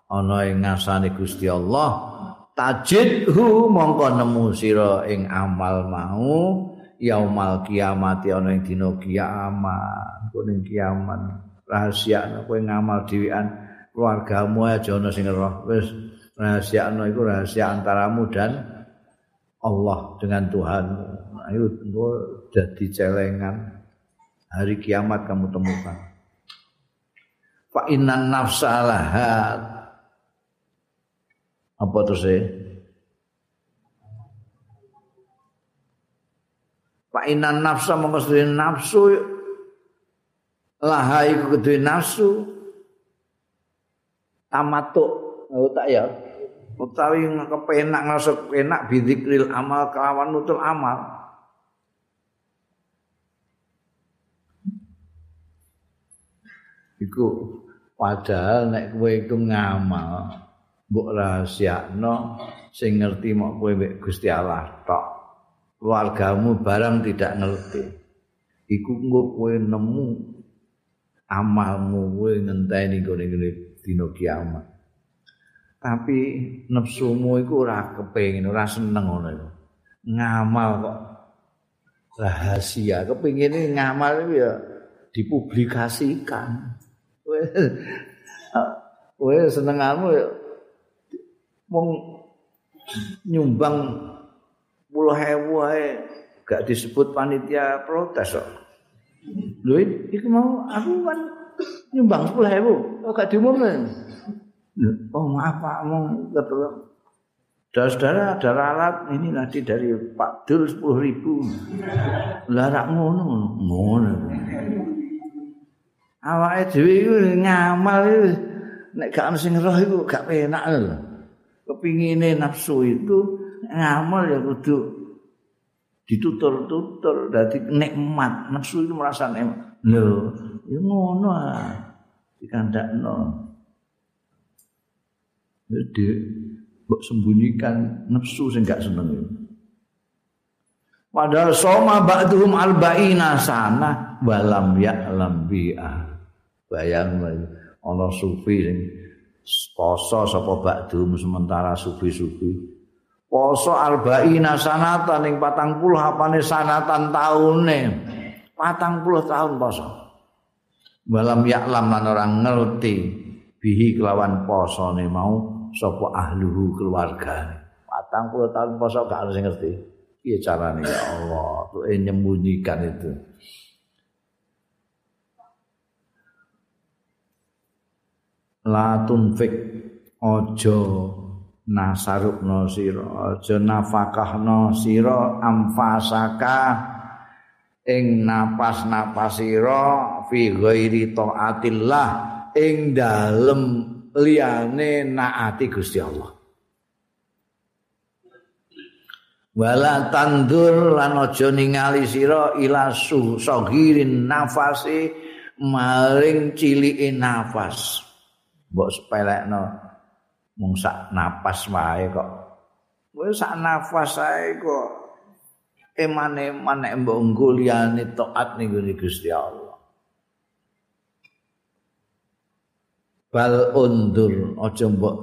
Ana ing ngasane Gusti Allah tajidhu mongko nemu sira ing amal mau yaumal kiamat ana ing dina kiamat. Kuning kiamat rahasia kowe ngamal dhewean keluargamu aja ana sing roh. Wis rahasia iku rahasia antaramu dan Allah dengan Tuhan ayo jadi celengan. Hari kiamat kamu temukan fa innan nafsa lahat apa terus e fa innan nafsa mongko nafsu. Laha iku kedue nafsu. Tamatuk. Tak ya? Utawi kepenak ngrasa enak bidzikril amal kelawan nutul amal. Iku padahal nek kowe iku ngamal mbok rahasiakno sing ngerti mok kowe mek Gusti Allah tok. Keluargamu barang tidak ngerti. Iku engko kowe nemu amalmu kowe ngenteni gone-gone dina kiamat. Tapi nafsumu iku ora kepengin ora seneng ngono iku. Ngamal kok rahasia. Kepengine ngamal ya dipublikasikan kowe senenganmu ya wong nyumbang puluh hewu ae gak disebut panitia protes kok. Lho iki mau aku kan nyumbang sepuluh hewu kok gak diumumkan. Oh maaf Pak, mau kebetulan Saudara-saudara ada ralat ini nanti dari Pak Dul sepuluh ribu. Larak ngono, ngono. Awake dhewe iku ngamal nek gak sing roh iku gak penak lho. Kepingine nafsu itu ngamal ya kudu ditutur-tutur dadi nikmat. Nafsu itu merasa nikmat. lho ya ngono ah dikandakno jadi mbok sembunyikan nafsu sing gak seneng padahal soma ba'duhum alba'ina sana walam ya'lam bi'a bayang ana sufi sing poso sapa ba'duhum sementara sufi-sufi poso arba'ina sanatan ing 40 apane sanatan taune 40 tahun poso Walam yaklam lan orang ngerti bihi kelawan posone mau sapa ahluhu keluarga. Patang puluh tahun poso gak harus ngerti. Iya caranya ya Allah, tuh nyembunyikan itu. Latun fik ojo nasaruk no siro, ojo siro amfasaka ing napas-napas sira fi ghairi taatillah ing dalem liyane naati Gusti Allah. Wala tandur lan aja ningali sira ila sugirin nafasi maring cilike nafas. Mbok sepelekno mung sak napas wae kok. Wis sak nafas ae kok eman-eman nek mbok ngguliyane taat ning Gusti Allah. Bal undur aja mbok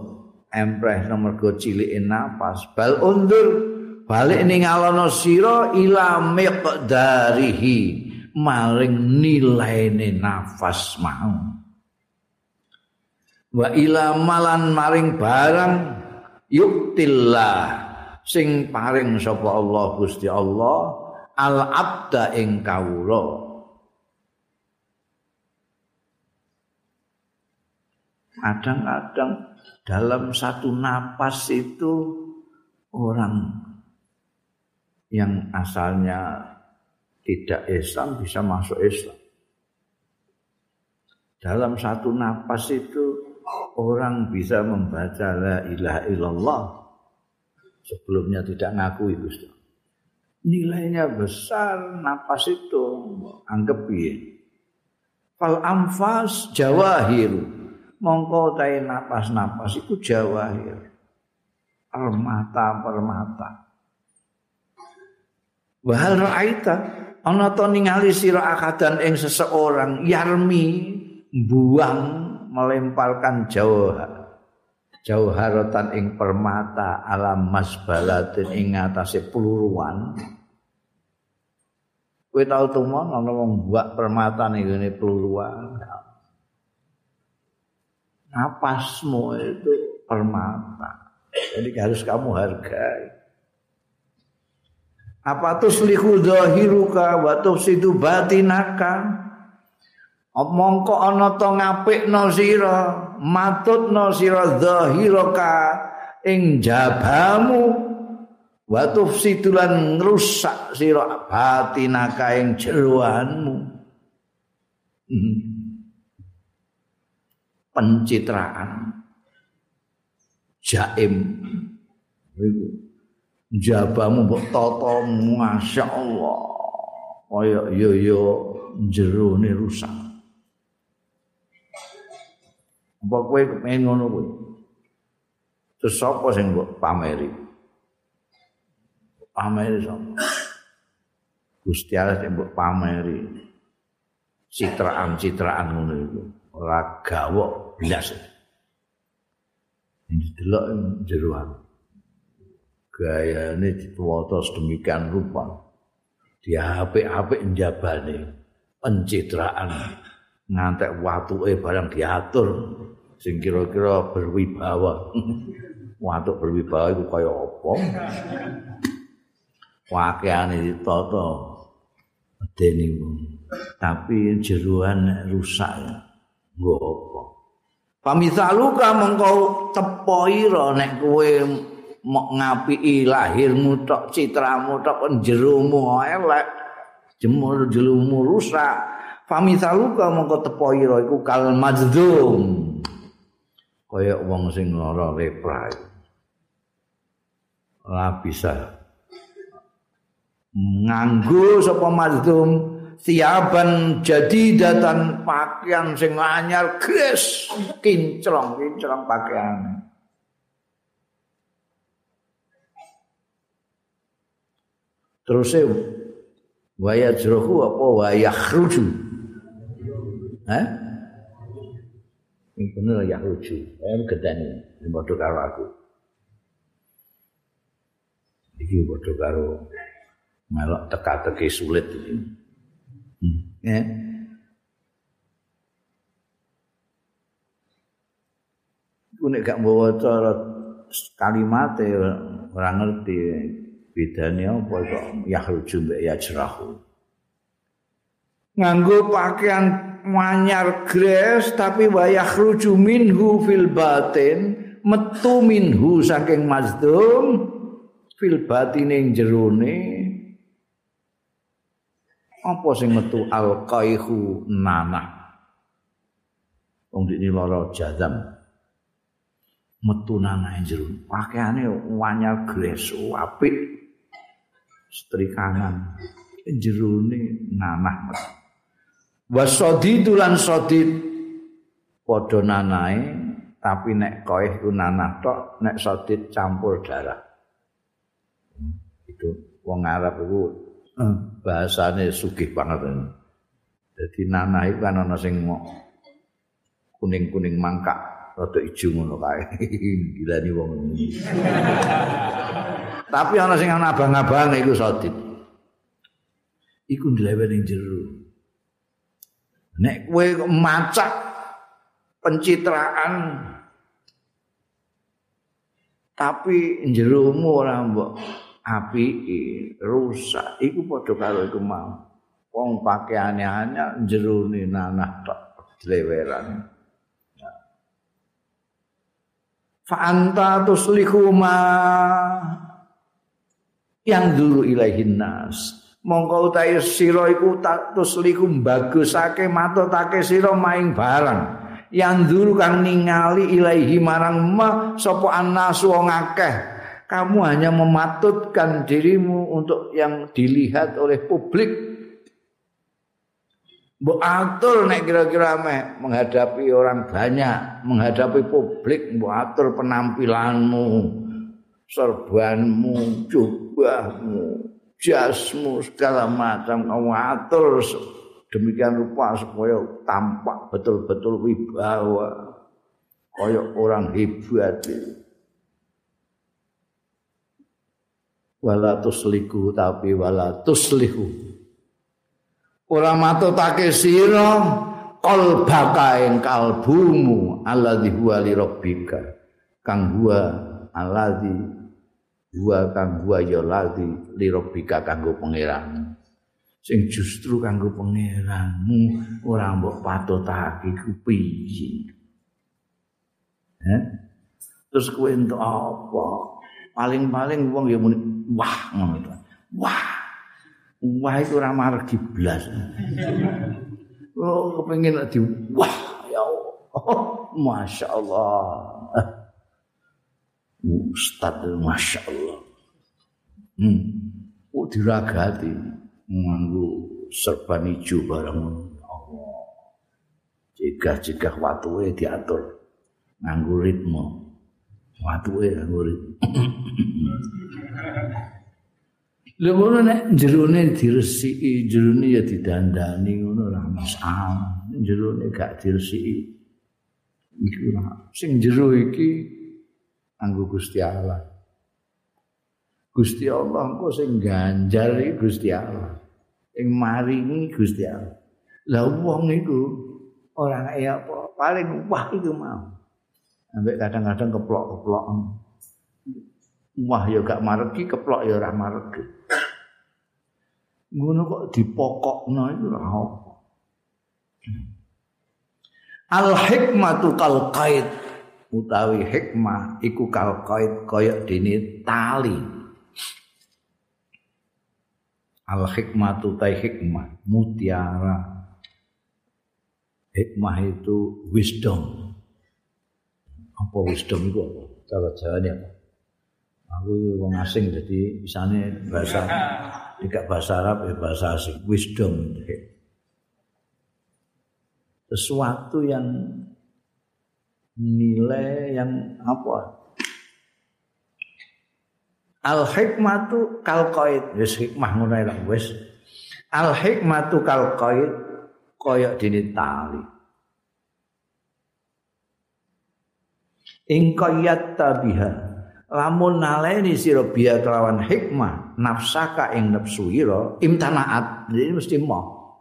empreh nomor go cilike napas. Bal undur balik ning alono sira ila miqdarihi maring nilaine nafas mau. Wa ila malan maring barang yuktillah sing paring sapa Allah Gusti Allah al abda ing kawula kadang-kadang dalam satu napas itu orang yang asalnya tidak Islam bisa masuk Islam. Dalam satu napas itu orang bisa membaca la ilaha illallah. Sebelumnya tidak ngaku itu nilainya besar napas itu. Anggap ya fal amfas jawahir. Mongko tai napas-napas itu jawahir. Permata-permata wahal ra'aita? Ana to ningali sira akadan ing seseorang yarmi buang melemparkan jawahir jauharatan ing permata alam masbalatin ing ngatasé peluruan kowe tau tumon ana wong buak permata ning ngene peluruan napasmu itu permata. Jadi harus kamu hargai. Apa tuslihu zahiruka wa tufsidu batinaka mongko ana to ngapikno sira matutno sira zahiraka ing jabamu wa tufsidulan ngrusak sira batinaka ing jeroanmu hmm. pencitraan. Jaim. Iku. Jabamu mbok tata masyaallah kaya yo yo jerone rusak Apa kowe kepengin ngono kuwi? Terus sapa sing mbok pameri? Pameri sapa? Gusti Allah sing mbok pameri. Citraan-citraan ngono iku. Ora gawok blas. Ini delok jeroan. Gayane dituwata sedemikian rupa. Dia apik-apik njabane pencitraan ngantek watuke barang diatur sing kira-kira berwibawa. Watuk berwibawa iku kaya apa? Wakeane ditata dene tapi jeruan rusak nggo apa? Pamisaluka mengko tepoira nek kowe mok ngapiki lahirmu tok citramu tok jerumu elek jemur jerumu rusak Pamisaluka mengko tepoira iku kal majdum kaya wong sing lara lepra ora bisa. Nganggo sapa mazlum tiaban jadidatan pakaian sing anyar gres kinclong kinclong pakaian. Terus e waya jrohu apa waya khruju ha ini bener ya khruju em gedani ini bodoh karo aku. Ini bodoh karo melok teka-teki sulit ini. Hmm. ya Iku nek gak bawa cara kalimat ora ngerti bedane apa kok yahruju mbek yajrahu nganggo pakaian manyar gres tapi wayah ruju minhu fil batin metu minhu saking mazdum fil batin ing jerone. Apa sing metu? Al qaihu nanah wong dikne lara jazam. Metu nanah jero pakaiane wanyar gres apik. Setrikanan jerone nanah wasodi tulan sodi padha nanae tapi nek koeh iku nanah tok nek sodi campur darah. Itu wong Arab itu eh, bahasane sugih banget jadi nanah itu kan ana sing kuning-kuning mangkak rada ijo ngono kae. Gilani wong Tapi ana sing ana abang-abang iku sodit. Iku ndlewer ning jero. Nek kowe macak pencitraan tapi jeromu ora mbok apiki rusak. Iku padha karo iku mau. Wong pakaiane anyar jerone nanah tok dleweran. Fa anta tuslihu ma yang dulu ilaihin nas mongko utahe sira iku tusliku bagusake matotake sira maing barang. Yang dulu kang ningali ilaihi marang ma sapa annasu wong akeh? Kamu hanya mematutkan dirimu untuk yang dilihat oleh publik. Mbok atur nek kira-kira meh menghadapi orang banyak, menghadapi publik, mbok atur penampilanmu, serbanmu, jubahmu, jasmu, segala macam kamu atur demikian rupa supaya tampak betul-betul wibawa kaya orang hebat. Wala tusliku tapi wala tuslihu ora matutake sira qalbaka ing kalbumu alladzi huwa li rabbika kang huwa alladzi wa kang wa ya ladzi li rabbika kanggo pangeran sing justru kanggo pangeranmu ora mbok patutake ku piye? Eh terus kowe entuk apa? Paling-paling wong ya muni wah ngono to. Wah. Wah itu ora margi blas. Oh kepengin di wah ya Allah. Masya Allah Ustaz Masya Allah hmm. Oh diragati Nganggu serban hijau barang Allah Jika-jika watuwe diatur Nganggu ritme Watuwe nganggu ritme Lha ngono nek jerone diresiki, jerone ya didandani ngono ora masalah. Jerone gak diresiki. Iku. Sing jero iki anggo Gusti Allah. Gusti Allah engko sing ganjar iki Gusti Allah. Sing maringi Gusti Allah. Lah wong iku ora kaya apa, paling wah itu mau. Sampai kadang-kadang keplok-keplok. Wah ya gak maregi, keplok ya ora maregi. Ngono kok dipokokno itu ora apa. Al hikmatu kal qait utawi hikmah iku kal kait kaya dene tali al hikmatu ta hikmah mutiara hikmah itu wisdom apa wisdom itu apa cara jawane apa aku wong asing jadi misalnya bahasa Tidak bahasa Arab, ya bahasa asing. Wisdom. Sesuatu yang nilai yang apa? Al hikmatu kal qaid. Wis hikmah ngono lho wis. Al hikmatu kal qaid kaya dene tali. Ing qayyat biha lamun naleni sira biya kelawan hikmah nafsaka ing nafsu ira imtanaat jadi mesti mau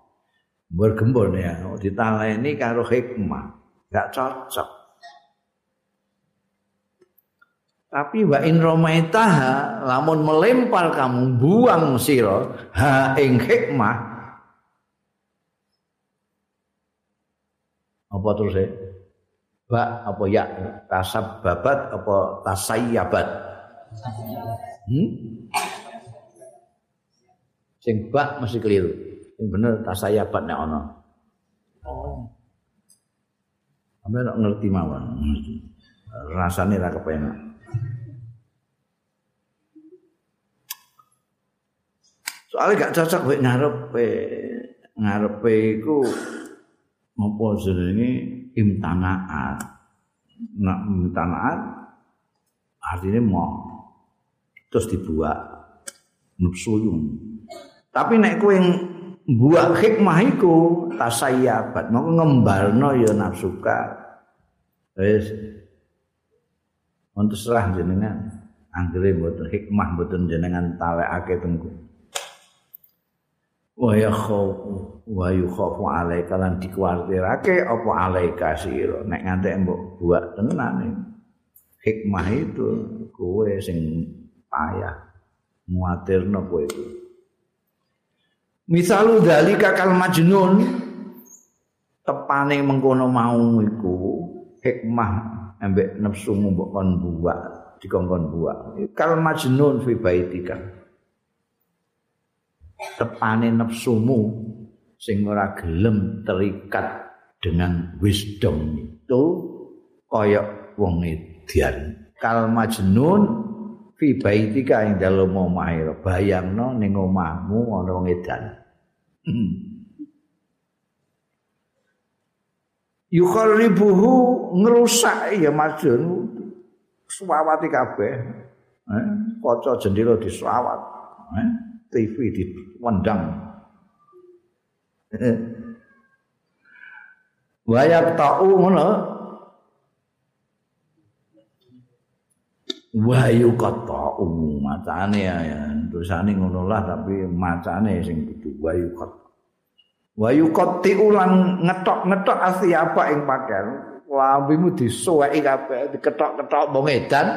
bergembur ya ditaleni karo hikmah gak cocok tapi wa in romaitaha lamun melempar kamu buang sira ha ing hikmah apa terus ya ba apa ya tasab babat apa tasayyabat hmm? sing ba mesti keliru sing bener tasayyabat nek ana oh Ame nak ngerti mawon. Rasane ra kepenak. Soalnya gak cocok wek ngarepe ngarepe iku apa jenenge imtanaat. Nak imtanaat artinya mau terus dibuat nafsuyun. Tapi nek kowe buat hikmah iku tasayyabat, mau ngembarno ya nafsuka. Wis untuk serah jenengan anggere mboten hikmah mboten jenengan talekake tengku. Wa yakhafu wa yukhafu alaika lan dikuartirake apa alaika sira. Nek ngantek mbok buat tenan hikmah itu kowe sing payah muatirno kowe itu misalu dalika kal majnun tepane mengkono mau iku hikmah ambek nafsumu mbok kon buat dikongkon buat kal majnun fi baitika tepane nafsumu sing ora gelem terikat dengan wisdom itu kaya wong edian kal majnun fi baitika ing dalem omahe. Bayangno ning omahmu ana wong edan yukharibuhu ngrusak ya majnun. Suwawati kabeh. Eh kaca jendela disawat eh TV di wendang. Wayak ta'u ngono. Wayu kata umum macane ya, ya. tulisane ngono lah tapi macane sing kudu wayu kata. Wayu kati ulang ngetok-ngetok asli apa ing pakaian. Lambimu disuweki kabeh, diketok-ketok wong edan,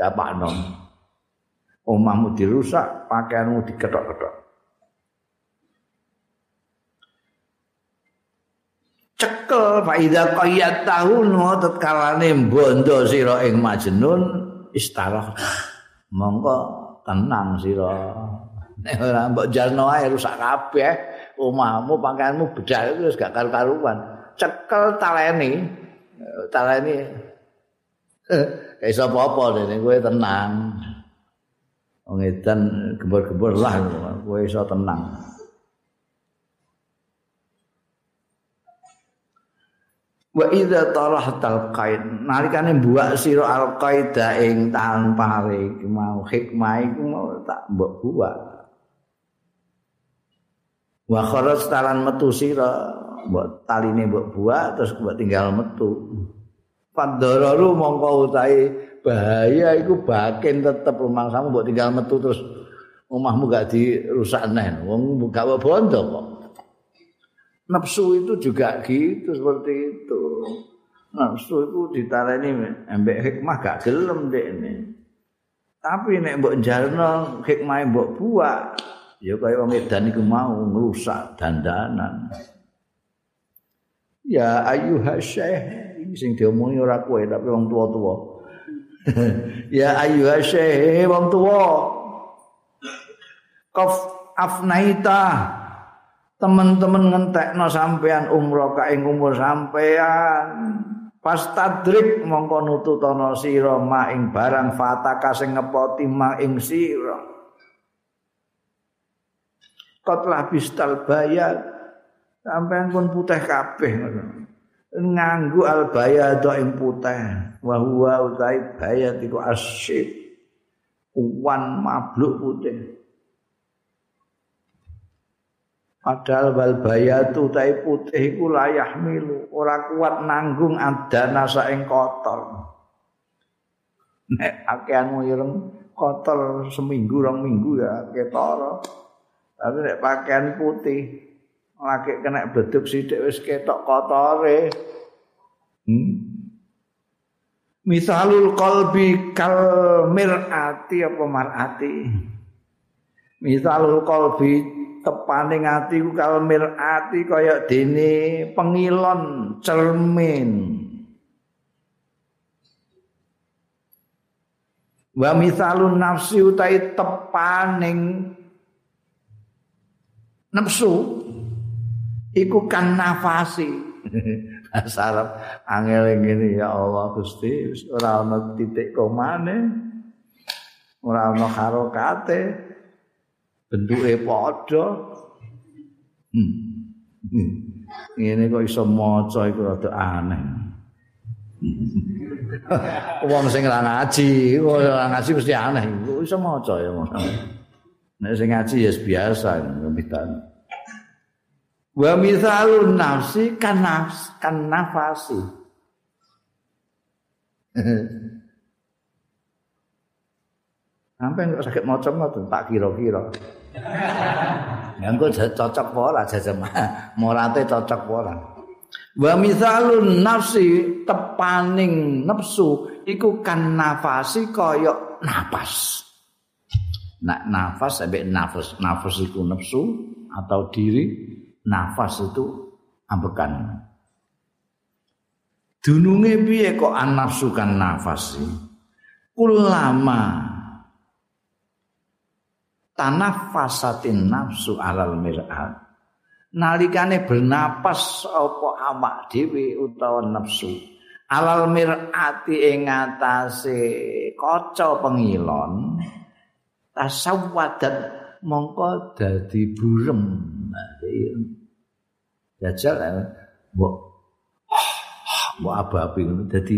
dapakno. Omahmu dirusak, pakaianmu diketok-ketok. Cekel faida qayyat tahun kalane bondo sira ing majnun istarah. Monggo tenang sira. Nek ora mbok jalno ae rusak kabeh omahmu, pakaianmu bedal wis gak karu-karuan. Cekel taleni. Taleni. Kayak sapa-apa dene kowe tenang. Wong edan gembur-gembur lah kowe iso tenang. Wa idza talahtal qaid nalikane buak sira al qaida ing tanpa mau hikmah iku mau tak mbok buak. Wa kharaj talan metu sira mbok taline mbok buak terus mbok tinggal metu padararu mongko utahe bahaya iku baken tetep rumah mbok tinggal metu terus omahmu gak dirusak neh. Wong gak bondo kok. Nafsu itu juga gitu seperti itu. Nafsu itu ditarani embek hikmah gak gelem dek ini tapi nek mbok jarno hikmah mbok buat ya kaya wong edan iku mau ngrusak dandanan. Ya ayuha syekh sing diomongi ora kowe tapi wong tua-tua. Ya ayu syekh wong tuwa qaf afnaita. Teman-teman ngentekno sampean umroh ka ing umur sampean. Pas tadrik mongko nututana sira ma ing barang fataka sing ngepoti ma ing sira. Kot labistal bayat sampean pun putih kabeh ngono nganggo al bayat ing putih wa huwa utai bayat iku asyik uwan mabluk putih Padahal wal bayatu tai putih iku layah milu ora kuat nanggung adana saing kotor. Nek akean ireng kotor seminggu rong minggu ya ketara. Tapi nek pakaian putih lagi kena beduk sithik wis ketok kotore. Hmm. Misalul qalbi kal mirati apa marati. Misalul qalbi tepane ati ku kalmir ati kaya dene pengilon cermin wa misalun nafsi utai tepaning nafsu iku kan nafasi asarap angel ngene ya Allah Gusti ora ana titik komane ora ana harokate bentuke padha. Hmm. Ngene kok iso maca iku rada aneh. Wong sing ora ngaji, ora ngaji mesti aneh. Iso maca ya. Nek sing ngaji ya biasa ngemitan. Wa misalun nafsi kan nafs kan nafasi. Sampai kok sakit macam ngoten tak kira-kira. Ya engko cocok apa ora jajam. Morate cocok apa ora. Wa misalun nafsi tepaning nafsu iku kan nafasi kaya napas. Nak nafas sampai nafas, nafas itu nafsu atau diri, nafas itu ambekan. Dununge piye kok anafsu kan nafasi? Ulama tanafasatin nafsu alal mir'at nalikane bernapas apa awak dhewe utawa nafsu alal mir'ati ing ngatasé kaca pengilon tasawwadat mongko dadi burem jajal mbok mbok abapi ngono dadi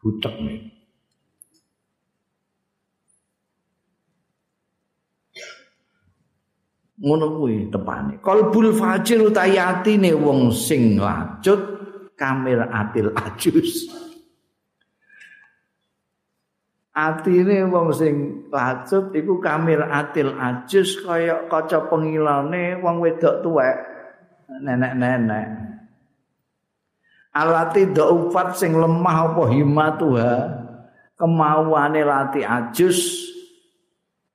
butek nih ngono kuwi tepane. Qalbul fajir utayatine wong sing lacut kamir atil ajus. Atine wong sing lacut iku kamir atil ajus kaya kaca pengilane wong wedok tuwek nenek-nenek. Alati daufat sing lemah apa himatuha kemauane lati ajus.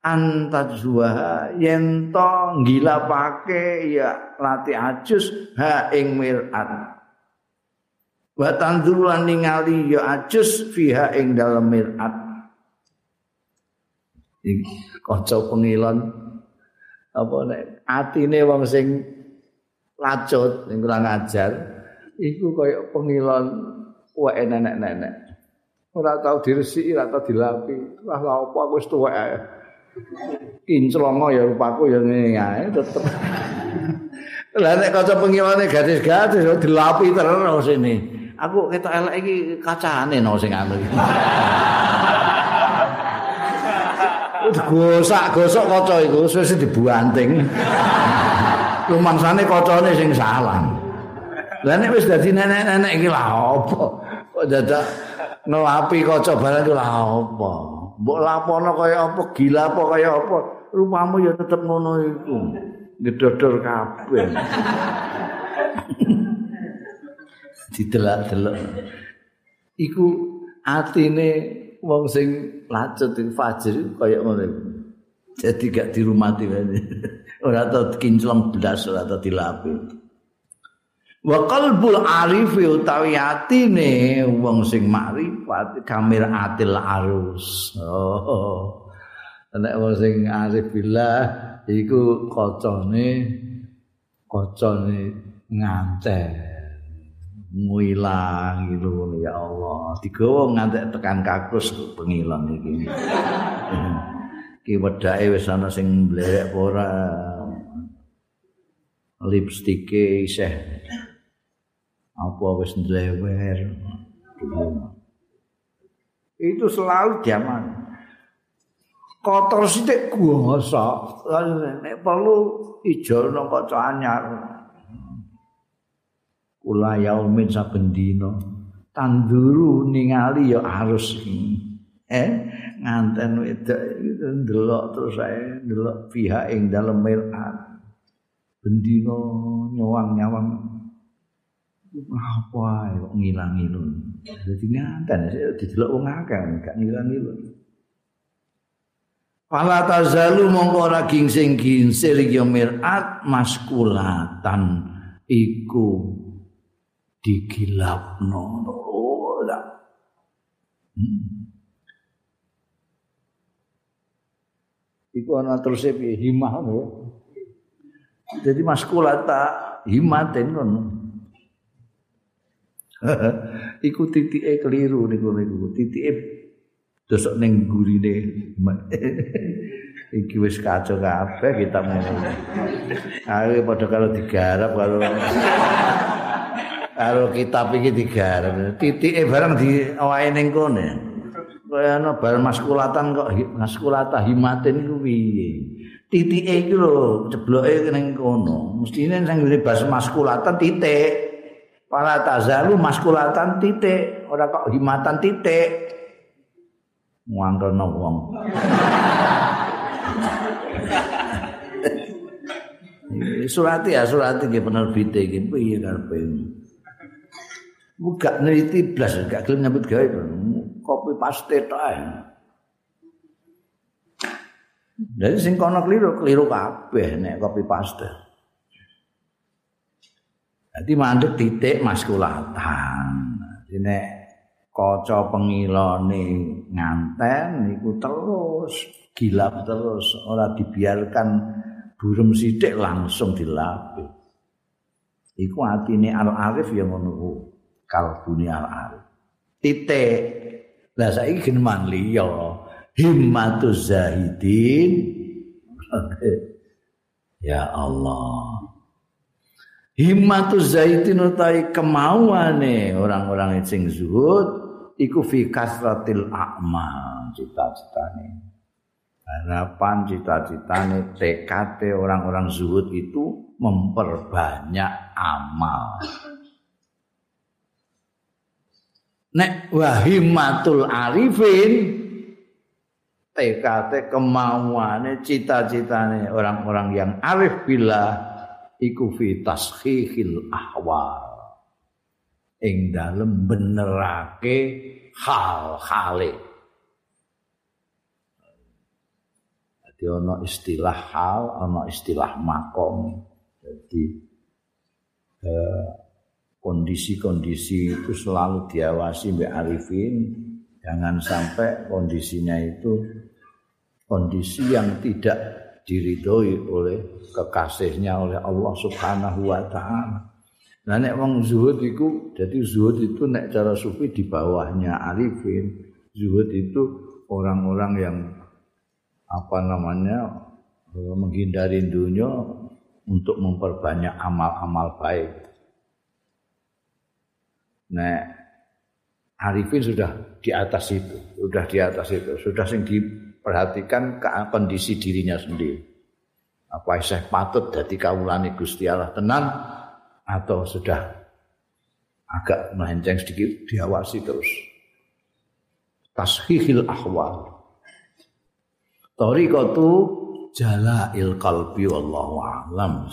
Antajwa yen to ngilapake ya lati ajus. Ha ing mirat wa tanzulan ningali ya ajus fiha ing dalem mirat kaca pengilon apa nek atine wong sing lacut sing kurang ajar iku kaya pengilon wae nenek-nenek ora tau diresiki ora tau dilapi wah lha apa aku wis tuwek kinclongo ya rupaku ya ngene ae tetep. Lah nek kaca pengilane gadis-gadis dilapi terus ini. Aku ketok elek iki kacane no sing anu iki. Gosak-gosok kaca iku wis dibuanting. Lumangsane kacane sing salah. Lah nek wis dadi nenek-nenek iki lha apa? Kok dadak nelapi kaca barang iki lha apa? mbok lapono kaya apa? Gila apa kaya apa? Rupamu ya tetep ngono iku. Ngedodor kabeh. Didelak-delok. Iku atine wong sing lacut ing fajr kaya ngono jadi gak dirumati ora tau kinclong blas ora tau dilapi wa qalbul arifi utawi atine wong sing makrifat kamir atil arus. Oh. Nek wong sing arif billah iku kacane kacane nganten. Ngilang gitu ya Allah. Digawa ngantek tekan kakus pengilon iki ki wedake wis ana sing mlerek ora? Lipstike isih. Apa wis ndlewer? Itu selalu zaman kotor sithik gosok nek perlu ijo nang kaca anyar. Kula yaumin saben dina tanduru ningali ya harus eh? Nganten wedok itu ndelok terus saya ndelok pihak ing dalem mirat bendino nyawang-nyawang apa kok ngilang-ngilang dadi nganten saya didelok wong akeh gak ngilang-ngilang Fala tazalu mongko ora gingsing-gingsir ya mirat maskulatan iku digilapno. Oh, hmm. Iku ana terus piye himah lho. Jadi maskulata himaten ngono. Iku titike keliru niku niku. Titike dosok ning gurine. Iki wis kacau kabeh kita ngene. Ayo padha karo digarap karo karo kitab iki digarap. Titike bareng di awake ning kene. Kaya ana bal maskulatan kok maskulata himatin ku piye? Titike iki lho cebloke ning kono. Mestine sing bebas maskulatan titik. Para tazalu maskulatan titik ora kok himatan titik. Ngangkelno wong. Surati ya surati nggih penerbite iki. Piye karepe Buka neliti blas gak gelem nyambut gawe kopi paste tok ae. Jadi sing kono keliru, keliru kabeh nek kopi paste. Jadi mandek titik maskulatan. Jadi nek kaca pengilane nganten niku terus gilap terus ora dibiarkan burem sithik langsung dilapis. Iku atine al-arif ya ngono kalbune al-arif. Titik Lah saiki geneman liya himmatuz zahidin. ya Allah. Himmatuz zahidin utawi kemauane orang-orang sing zuhud iku fi kasratil a'mal cita-citane. Harapan cita-citane tekate orang-orang zuhud itu memperbanyak amal. Nek wahimatul arifin tekate kemauane cita-citane orang-orang yang arif bila iku fi tashihil ahwal. Ing dalem benerake hal-hale. Dadi ana istilah hal ana istilah makom. Jadi eh, kondisi-kondisi itu selalu diawasi Mbak Arifin jangan sampai kondisinya itu kondisi yang tidak diridhoi oleh kekasihnya oleh Allah Subhanahu wa taala. Nah nek wong zuhud iku jadi zuhud itu nek cara sufi di bawahnya Arifin. Zuhud itu orang-orang yang apa namanya menghindari dunia untuk memperbanyak amal-amal baik. Nah, Arifin sudah di atas itu, sudah di atas itu, sudah sing diperhatikan ke kondisi dirinya sendiri. Apa saya patut dari kaulani Gusti Allah tenang atau sudah agak melenceng sedikit diawasi terus. Tashihil ahwal. Tariqatu jalail qalbi wallahu a'lam.